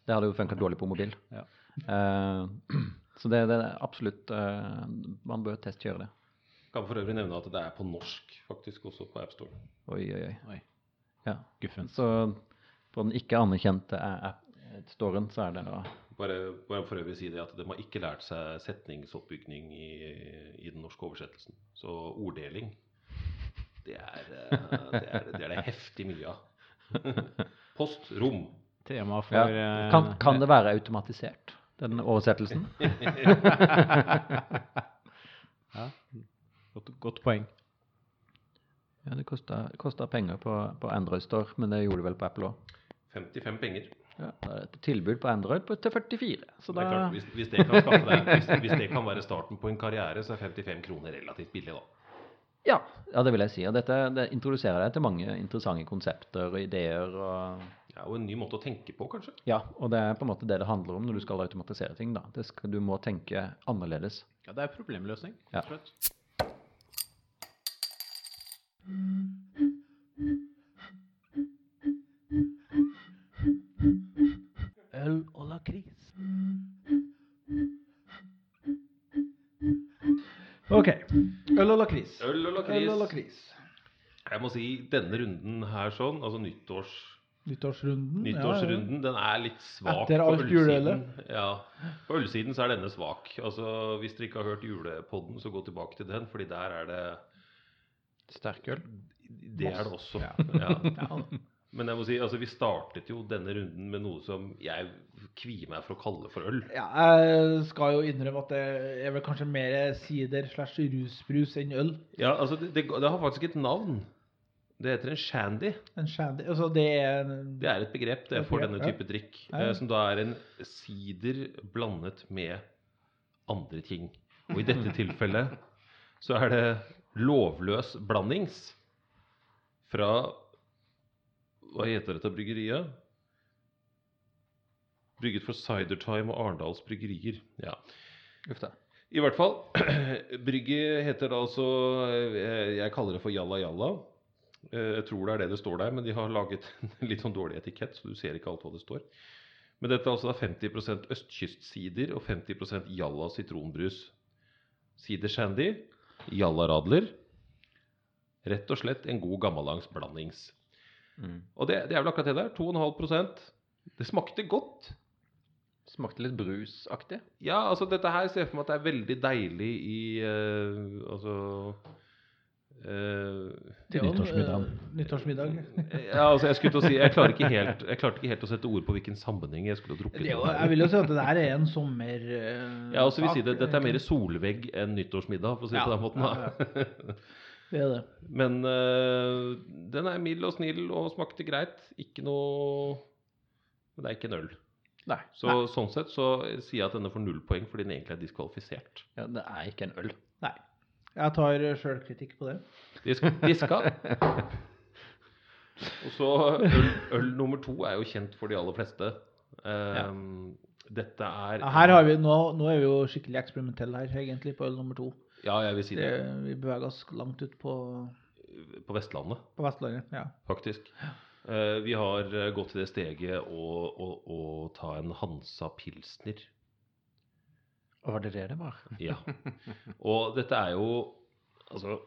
Det hadde jo funka dårlig på mobil. Ja. Uh, *clears throat* så det, det er absolutt uh, Man bør testkjøre det. Kan for øvrig nevne at det er på norsk faktisk også på AppStore. Oi, oi, oi. Oi. Ja. Guffen. Så på den ikke anerkjente app-storen så er det da Bare, bare for øvrig si det at de har ikke lært seg setningsoppbygning i, i den norske oversettelsen. Så orddeling, det er eh, det, er, det, er det heftig mye av. *laughs* Post, rom. Tema for ja. eh, kan, kan det være automatisert, den oversettelsen? *laughs* Ja. Godt, godt poeng. Ja, det kosta penger på, på Android Store, men det gjorde det vel på Apple òg. 55 penger. Ja, er et tilbud på Android på, til 44. Så Det da er klart, hvis, hvis, det kan skaffe deg, hvis, hvis det kan være starten på en karriere, så er 55 kroner relativt billig, da. ja, ja, det vil jeg si. Og dette det introduserer deg til mange interessante konsepter og ideer. og Ja, og en ny måte å tenke på, kanskje. Ja, og det er på en måte det det handler om når du skal automatisere ting. da. Det skal, du må tenke annerledes. Ja, det er problemløsning. Ja. slett. Øl Øl og lakris. Øl og lakris. Øl og lakris. Jeg må si denne runden her sånn, altså nyttårs, Nyttårsrunden. ja, nyttårsrunden, den er litt svak Etter på alt ølsiden. Ja, på ølsiden så er denne svak. Altså, hvis dere ikke har hørt julepodden, så gå tilbake til den, fordi der er det Sterkøl. Det er det også. Ja. Ja. *laughs* Men jeg må si, altså vi startet jo denne runden med noe som jeg kvier meg for å kalle for øl. Ja, jeg skal jo innrømme at det er vel kanskje mer sider slash rusbrus enn øl. Ja, altså det, det, det har faktisk et navn. Det heter en shandy. En shandy. Altså, det er en Det er et begrep det er for denne ja. type drikk. Ja, ja. eh, Som da er en sider blandet med andre ting. Og i dette tilfellet så er det lovløs blandings fra Hva heter dette bryggeriet? Brygget for Cidertime og Arendals Bryggerier. Ja. Uff da. I hvert fall. *clears throat* Brygget heter da altså eh, Jeg kaller det for Jalla Jalla. Eh, Jeg tror det er det det står der, men de har laget *laughs* en litt sånn dårlig etikett, så du ser ikke alt hva det står. Men dette er altså 50% østkystsider og 50% Jalla sitronbrus. Sidersandy, Jalla Radler. Rett og slett en god gammeldags blandings. Mm. Og det, det er vel akkurat det der. 2,5% Det smakte godt. Smakte litt brusaktig. Ja, altså dette her ser jeg for meg at det er veldig deilig i uh, Altså uh, Til nyttårsmiddagen Nyttårsmiddag. eh, Nyttårsmiddag. *laughs* Ja, altså jeg skulle til å si Jeg klarer ikke helt Jeg klarte ikke helt å sette ord på hvilken sammenheng jeg skulle ha drukket Det jo, jeg vil jo si at det der er en sommer... Ja, altså vi sier det, Dette er mer solvegg enn nyttårsmiddag, for å si det Ja, på den måten. ja, da. *laughs* Det er det. Men uh, den er mild og snill og smakte greit. Ikke noe Men det er ikke en øl. Nei. Så sånn sett så sier jeg at denne får null poeng fordi den egentlig er diskvalifisert. Ja, det er ikke en øl. Nei. Jeg tar sjølkritikk på det. Disk, diska. *laughs* Og så øl, øl nummer to er jo kjent for de aller fleste. Um, Dette er Ja, her har vi, nå, nå er vi jo skikkelig eksperimentelle her, egentlig, på øl nummer to. Ja, jeg vil si Det, det. vi beveger oss langt ut på, På Vestlandet, på Vestlandet. Ja. faktisk. Uh, vi har eh, gått til det steget å, å, å ta en Hansa Pilsner. Og var det det det var? *laughs* Ja. Og dette er jo Altså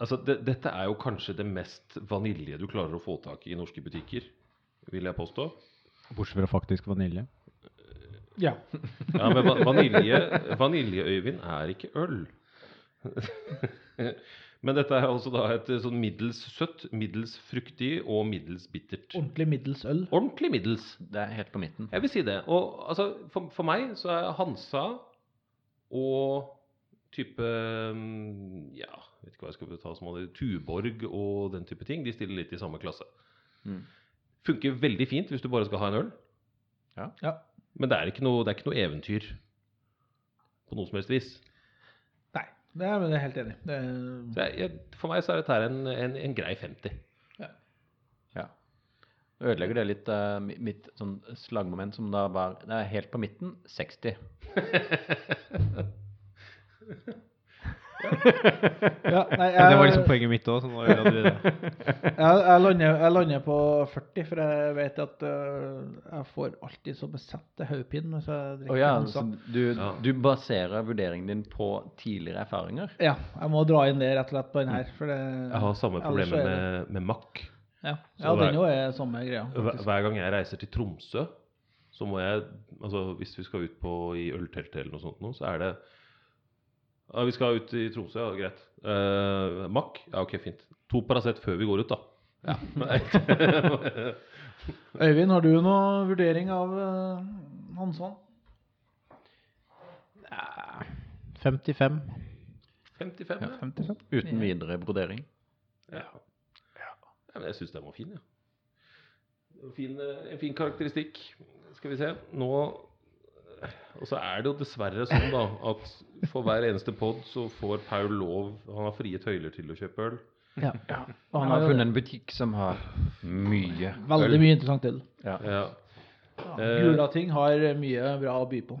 Altså, det, dette er jo kanskje det mest vanilje du klarer å få tak i i norske butikker, vil jeg påstå. Bortsett fra faktisk vanilje. Ja. *laughs* Ja, men va- vanilje, vanilje-Øyvind er ikke øl. *laughs* Men dette er altså da et sånn middels søtt, middels fruktig og middels bittert. Ordentlig middels øl. Ordentlig middels. Det er helt på midten. Jeg vil si det. Og altså, for, for meg så er Hansa og type mm, Ja, vet ikke hva jeg skal ta som hadde Tuborg og den type ting. De stiller litt i samme klasse. Mm. Funker veldig fint hvis du bare skal ha en øl. Ja. Ja. Men det er ikke noe, det er ikke noe eventyr på noe som helst vis. Nei, det er jeg helt enig i. Det er- for meg så er dette her en, en, en grei 50. Ja. Ødelegger det litt uh, mitt sånn slagmoment som da var Det er helt på midten 60. *laughs* Ja, nei, jeg, det var liksom poenget mitt òg, så nå gjør du det. *laughs* Jeg, jeg, lander, jeg lander på 40, for jeg vet at uh, jeg får alltid så besatte hodepine hvis jeg drikker oh, ja, så du, Ja. du baserer vurderingen din på tidligere erfaringer? Ja, jeg må dra inn det rett og slett på den her. For det, Jeg har samme problemet med, med Mack. Ja, ja det er- den jo er samme greia. Hver, faktisk. hver gang jeg reiser til Tromsø, så må jeg Altså hvis vi skal ut på i ølteltet eller noe sånt nå, så er det Ja, vi skal ut i Tromsø, ja, greit. Uh, Mack? Ja, ok, fint. To Paracet før vi går ut, da. Ja. *laughs* Øyvind, har du noe vurdering av uh, Hansson? 55. 55, ja. 55? Uten videre brodering? ja. ja men jeg syns den var fin, ja. Det Fin, eh, en fin karakteristikk. Skal vi se. Nå Og så er det jo dessverre sånn, da, at for hver eneste pod så får Paul lov Han har frie tøyler til å kjøpe øl. Ja. Og han har funnet en butikk som har mye Veldig mye interessant øl. Ja. Ja. Ja, Gulating har mye bra å by på.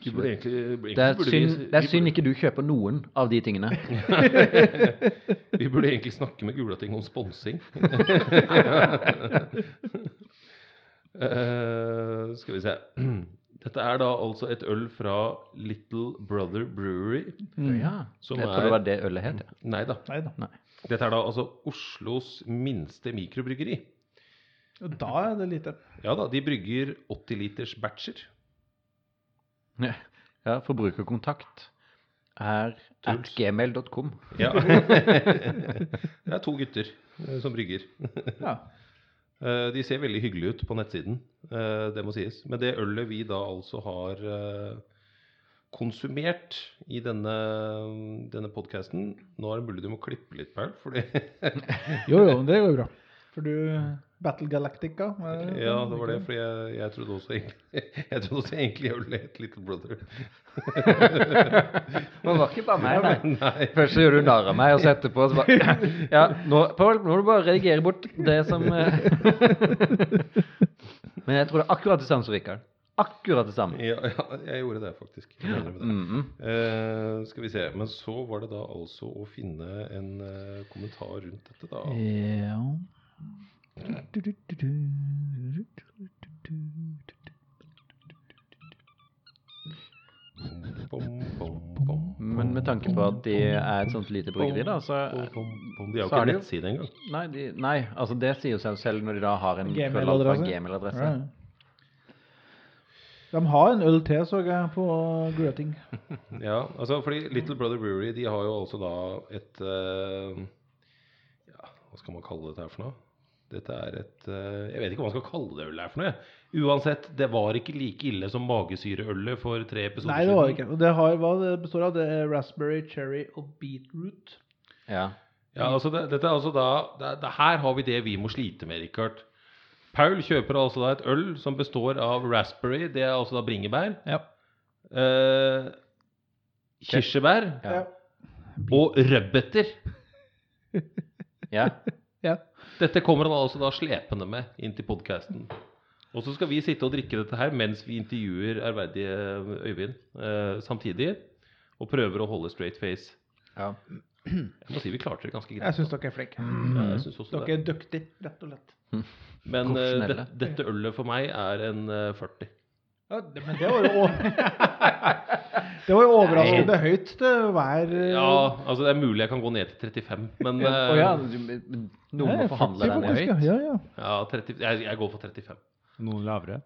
Burde egentlig, egentlig Det er, burde synd, vi, det er synd ikke du kjøper noen av de tingene. *laughs* Vi burde egentlig snakke med Gulating om sponsing. Uh, *laughs* skal vi se. Dette er da altså et øl fra Little Brother Brewery. Ja, Som jeg tror er- det var det ølet het. ja. Nei da. Nei da. Dette er da altså Oslos minste mikrobryggeri. Og Da er det lite. Ja da, de brygger 80 liters batcher. Ja, forbrukerkontakt er at gmail.com. Ja. *laughs* det er to gutter eh, som brygger. Ja. Eh, De ser veldig hyggelige ut på nettsiden, eh, det må sies. Men det ølet vi da altså har eh, konsumert i denne, denne podkasten Nå er det mulig du må klippe litt, Paul, fordi Jo, jo, det går bra. For du Battle Galactica det Ja, det var det. For jeg, jeg trodde også egentlig *laughs* Jeg trodde også egentlig jeg ville hete Little Brother. *laughs* Det var ikke bare meg, nei. Nei. Først så gjør du narr av meg, og så etterpå så bare *laughs* Ja, nå, Paul, nå må du bare redigere bort det som eh. Men jeg tror det er akkurat det samme som Rikard. Akkurat det samme. Ja, ja, jeg gjorde det, faktisk. Det. Mm -hmm. Mhm. Eh, skal vi se. Men så var det da altså å finne en eh, kommentar rundt dette, da. Ja. Men med tanke på at de er et sånt lite bryggeri, da, så. De har jo ikke det nettside engang. Nei, de, nei, altså det sier jo seg selv når de da har en Gmail-adresse. Gmail-adresse. De har en øl til, så jeg, på Grøting. *laughs* Ja, altså fordi Little Brother Brewery de har jo altså da et uh, Ja, hva skal man kalle dette her for noe? Dette er et eh, Jeg vet ikke hva man skal kalle det ølet her for noe. Uansett, det var ikke like ille som magesyreølet for tre episoder Nei, det var ikke. Og det har hva det består av. Det er raspberry, cherry og beetroot. Ja. Ja, altså det, dette er altså da det, det, Her har vi det vi må slite med, Richard. Paul kjøper altså da et øl som består av raspberry, det er altså da bringebær, Ja. eh, kirsebær Ja. og rødbeter. ja. Ja. Dette kommer han altså da slepende med inn til podkasten. Og så skal vi sitte og drikke dette her mens vi intervjuer ærverdige Øyvind eh, samtidig. Og prøver å holde straight face. Ja. Jeg må si vi klarte det ganske greit. Jeg syns dere er flinke. Ja, jeg synes også Dere det. er dyktige, rett og slett. Men eh, det, dette ølet for meg er en eh, 40. Ja, det, men det var jo *laughs* Det var jo overraskende høyt til hver Ja, altså det er mulig jeg kan gå ned til 35, men Å oh, ja, noen må forhandle deg ned høyt. Ja, ja. ja, 30, jeg, jeg går for 35. Noen lavere.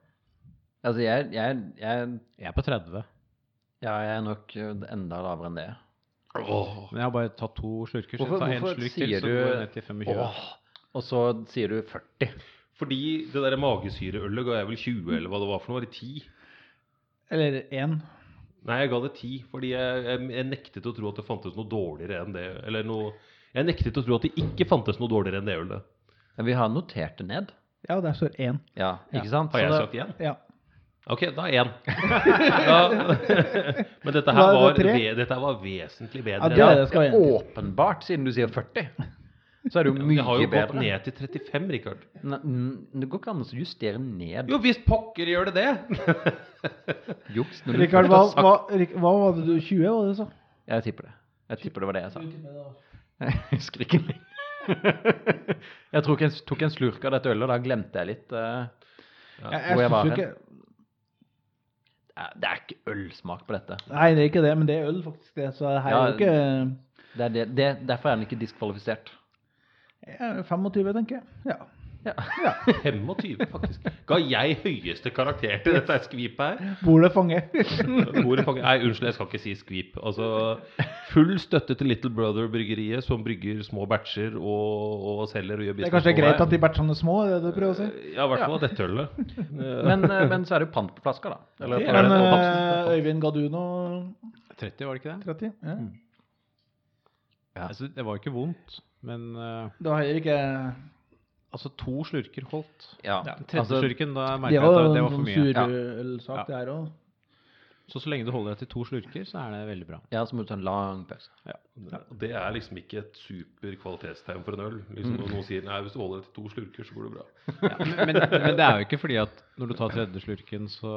Altså, jeg, jeg, jeg, Jeg er på 30. ja, jeg er nok eh, enda lavere enn det. Åh. Men jeg har bare tatt to slurker. Så Hvorfor- jeg tar en slurk til, så du- går jeg ned til 25. Oh. og så sier du 40. Fordi det der magesyreølet ga jeg vel 20, eller hva det var for noe? Var det 10? Eller én. Nei, jeg ga det ti, fordi jeg, jeg, jeg nektet å tro at det fantes noe dårligere enn det. Eller noe Jeg nektet å tro at det ikke fantes noe dårligere enn det ølet. Men vi har notert det ned. Ja, der står én. Ja, ikke sant? Har jeg det- sagt igjen? Ja. Ok, da én. ja. *laughs* *laughs* men dette her er var, dette her var vesentlig Ja, bedre. det Ja, er det skal åpenbart, siden du sier 40. Så er det jo mye bedre. Jeg har jo gått ned til 35, Rikard. Ne- Det går ikke an å justere ned Jo visst pokker gjør det det! *laughs* juks. Rikard, hva, hva, hva var det du 20, var det du sa? Jeg tipper det. Jeg tipper det var det jeg sa. *laughs* Jeg husker ikke lenger. *laughs* Jeg tror ikke jeg tok en slurk av dette ølet, da glemte jeg litt. Jeg, Hvor jeg var hen? det er- ikke ølsmak på dette. Nei, det er ikke det, men det er øl, faktisk. det Så her er jo ikke Det er det, det, derfor er den ikke diskvalifisert. Ja, 25, tenker jeg. Ja. Ja. 25, *laughs* faktisk. Ga jeg høyeste karakter til dette skvipet her? Bordet fanger. *laughs* Ordet fanger- Nei, unnskyld, jeg skal ikke si skvip. Altså, full støtte til Little Brother-bryggeriet, som brygger små batcher og, og selger og gjør business. Det er kanskje greit at de batchene er små, er det det du prøver å si? Ja, i hvert fall dette *laughs* ølet. Eh, Men, eh, men så er det jo pant på flasker, da. Eller, Det er Men det. eh, Øyvind, ga du noe 30, var det ikke det? 30? Ja. Ja. Altså, det var jo ikke vondt, men uh, Det var heller ikke altså to slurker holdt. Ja, Den tredje altså, slurken, da merka jeg at det, var for mye. surølsak, Ja. det her også. Så så lenge du holder deg til to slurker, så er det veldig bra. ja, så må du ta en lang pause. Det er liksom ikke et super kvalitetstegn for en øl. Liksom Når noen sier nei, hvis du holder deg til to slurker, så går det bra. Ja, men, men, men det er jo ikke fordi at når du tar tredje slurken, så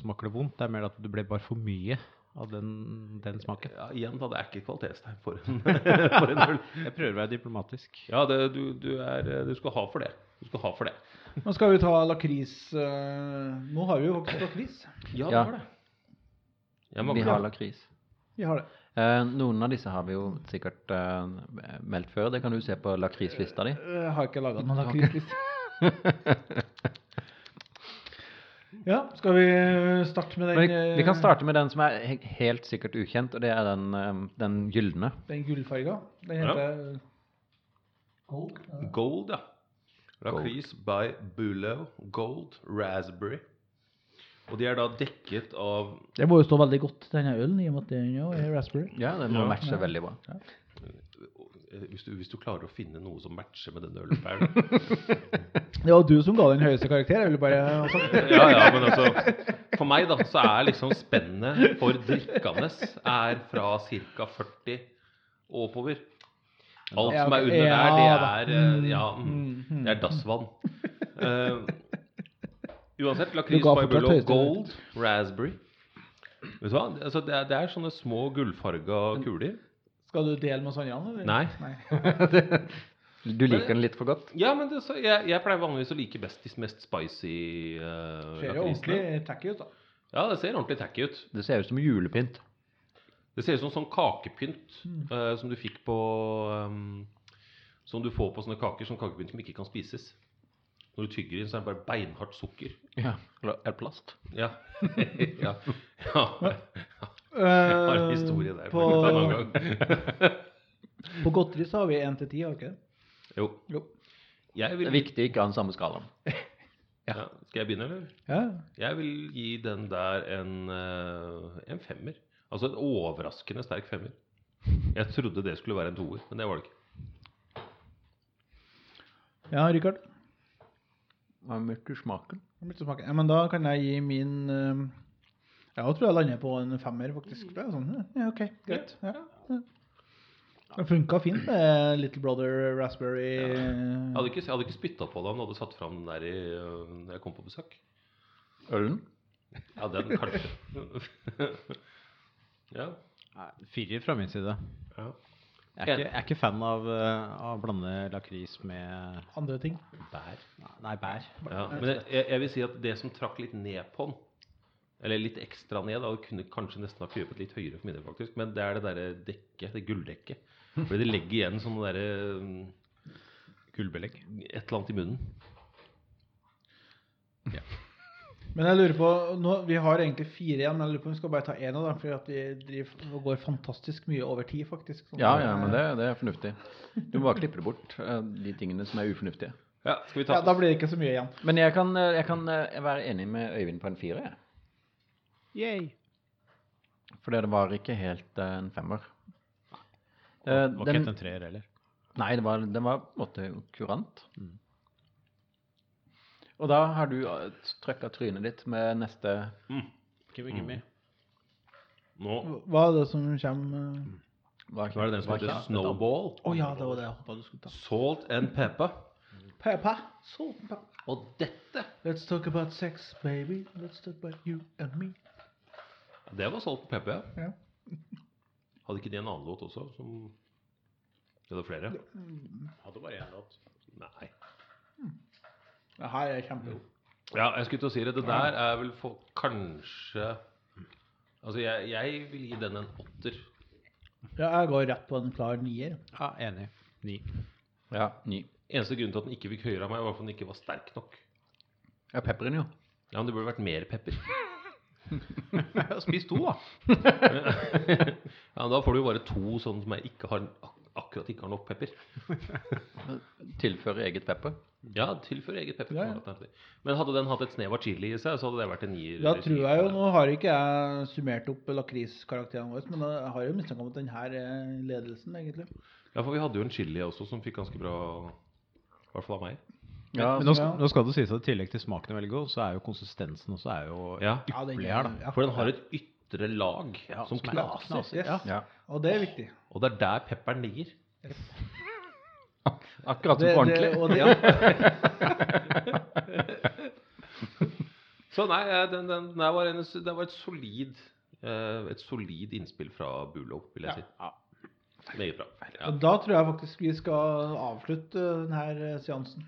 smaker det vondt. Det er mer at det ble bare for mye av den, den smaken. Ja, igjen, da, det er ikke et kvalitetstegn for en, *laughs* for en øl. Jeg prøver å være diplomatisk. Ja, det, du, du, er, du skal ha for det. Du skal ha for det. Nå skal vi ta lakris eh, Nå har vi jo faktisk lakris. Ja, Ja. det. Vi har lakris. Vi har det. Eh, noen av disse har vi jo sikkert eh, meldt før. Det kan du se på lakrislista di. Jeg har ikke laga noen lakrisliste. *laughs* *laughs* Ja, skal vi starte med den vi, vi kan eh, starte med den som er helt sikkert ukjent, og det er den, eh, den gylne. Den gullfarga. Den Ja. heter Gold. ja. Gold, ja. Lakris by Bulo Gold Raspberry. Og de er da dekket av Det må jo stå veldig godt, denne ølen, i og med at den er raspberry. Ja, den må Ja. matche veldig bra. eh, hvis du, hvis du klarer å finne noe som matcher med den ølen da. *laughs* Det var du som ga den høyeste karakter, jeg vil bare. *laughs* Ja, ja, men altså For meg, da, så er liksom spennet for drikkende er fra ca. 40 og oppover. Alt som er under der, det er eh, Mm, Ja, mm, mm, det er dassvann. Uh, uansett, lakris høyeste Gold Raspberry. Vet du hva? Altså, det, er, det er sånne små gullfarga kuler. Skal du dele med oss andre? eller? Nei. *laughs* Du liker den litt for godt? Ja, men det, så, jeg, jeg pleier vanligvis å like best de mest spicy uh, Ser jo ordentlig tacky ut, da. Ja, det ser ordentlig tacky ut. Det ser ut som julepynt. Det ser ut som sånn kakepynt eh, som du fikk på um, Som du får på sånne kaker, sånn kakepynt som ikke kan spises. Når du tygger inn, så er det bare beinhardt sukker. Ja. Eller er plast? Ja. *laughs* ja. *laughs* ja. Jeg har en historie der. på, *laughs* På... Godteri så har vi 1 til 10, har vi ikke det? Jo. Jo. Jeg Det er viktig å ikke ha den samme skalaen. *laughs* ja. Skal jeg begynne, eller? Ja. Jeg vil gi den der en, eh, en femmer. Altså en overraskende sterk femmer. Jeg trodde det skulle være en toer, men det var det ikke. ja, Rikard? Hva med smaken? Vil. Ja, men da kan jeg gi min eh, Jeg tror jeg lander på en femmer, faktisk. Det er sånn, ja, ok, greit. Ja. Det funka fint med Little Brother Raspberry. Jeg hadde ikke, jeg hadde ikke spytta på det om du hadde satt fram den der i, øh, når jeg kom på besøk. Ølen? Ja, den kanskje. *laughs* ja. Firer fra min side. ja. Jeg er ikke, jeg er ikke fan av eh, av å blande lakris med Andre ting. Bær. Nei, bær. Ja, men jeg, jeg jeg vil si at det som trakk litt ned på den, eller litt ekstra ned, da, det kunne kanskje nesten ha krypet litt høyere for min del, faktisk, men det er det derre dekket, det gulldekket. Fordi det legger igjen sånn derre um, Gullbelegg. Et eller annet i munnen. Men jeg lurer på, nå, Vi har egentlig fire igjen, men jeg lurer på om vi skal bare ta én av dem. For vi driver, går fantastisk mye over tid, faktisk. Sånn Ja, ja, men det, det er fornuftig. Du må bare klippe det bort, eh, de tingene som er ufornuftige. Ja, skal vi ta ja, Da blir det ikke så mye igjen. Men jeg kan, eh, jeg kan eh, være enig med Øyvind på en firer, jeg. Yay. Fordi det var ikke helt eh, en femmer. Eh, Det var ikke helt en treer heller. Nei, det var, den var på en måte kurant. Og da har du trøkka trynet ditt med neste Gimme, gimme. Nå Hva er det som kommer Hva er det den som heter? Snowball. Å ja, det var det jeg håpa du skulle ta. Salt and pepper. Pepper. Salt and pepper. Og dette Let's talk about sex, baby. Let's talk about you and me. Det var solgt på pepper, ja. Ja. Hadde ikke de en annen låt også? Som Det var flere? Hadde bare én låt. Nei. Det her er kjempegod. Ja, jeg skulle til å si det. Det der er vel for kanskje Altså, jeg, jeg vil gi den en åtter. Ja, jeg går rett på en klar nier. Ja, enig. Ni. Ja, ni. Eneste grunnen til at den ikke fikk høyere av meg, var at den ikke var sterk nok. Ja, pepperen, jo. Ja, men det burde vært mer pepper. Spis to, da. *laughs* Ja, Da får du jo bare to sånne som jeg ikke har, akkurat ikke har nok pepper. *laughs* Tilføre eget pepper. Ja, tilføre eget pepper. Ja, ja. Men hadde den hatt et snev av chili i seg, så hadde det vært en nier. Da tror jeg jo, Nå har ikke jeg summert opp lakriskarakterene våre, men jeg har jo mistanke om at den her er ledelsen, egentlig. Ja, for vi hadde jo en chili også som fikk ganske bra I hvert fall av meg. Ja, Men nå, ja. skal- nå skal det sies at i tillegg til smaken er veldig god, så er jo konsistensen også er jo Ja, Ja, ypperlig her, da. For den har et ytre lag Ja, som som er knaser. knaser, Yes. ja. ja. Og det er viktig. Og det er der pepperen ligger. *laughs* Akkurat som på ordentlig. og det, *laughs* Så nei, eh, den, den, den var en, det var et solid eh, Et solid innspill fra Bulo, vil jeg si. Meget bra. Ja. da tror jeg faktisk vi skal avslutte denne seansen.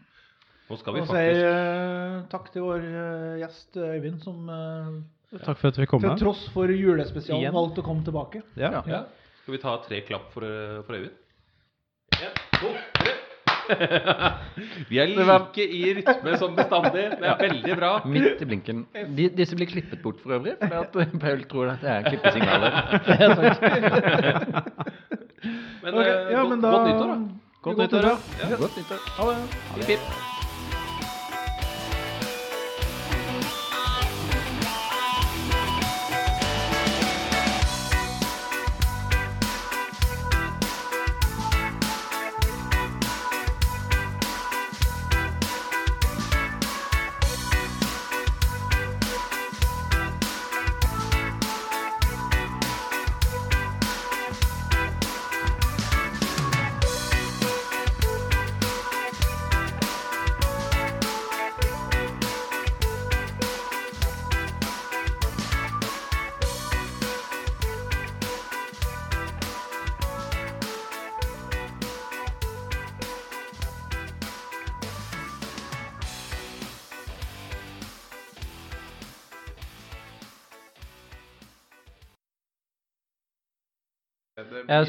Nå skal vi Og si faktisk eh, takk til vår eh, gjest Øyvind, som eh, Takk for at vi kom. til tross for julespesialen valgte å komme tilbake. Ja. ja. Skal vi ta tre klapp for, eh, for Øyvind? En, to, tre. *laughs* vi er like i rytme som bestandig. Det er veldig bra. Midt i blinken. De, disse blir klippet bort for øvrig, fordi at *laughs* Paul tror at *laughs* det er klippesignaler. Men, Ok, eh, ja, godt, men da godt nyttår, da. Godt nyttår. Ja. Godt nyttår. Ha det.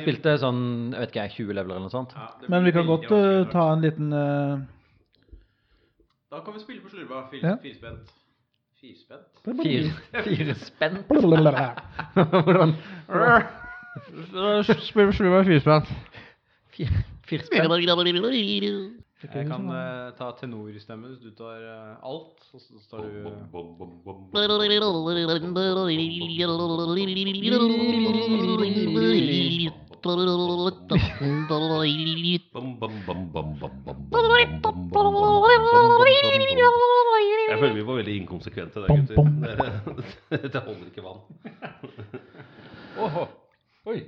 Spilte sånn, jeg vet ikke 20 leveler eller noe sånt. Men vi kan godt uh, ta en liten uh... Da kan vi spille på slurva. Ja. Firspent. Firespent? Fire, fire spenn. *laughs* Blablabla. Hvordan? *laughs* Spill på slurva firspent. Fire, fire spenn. Jeg kan eh, ta tenorstemmen hvis du tar eh, alt. Og så tar du Jeg føler vi var veldig inkonsekvente der, gutter. Dette *laughs* holder ikke vann. Oi.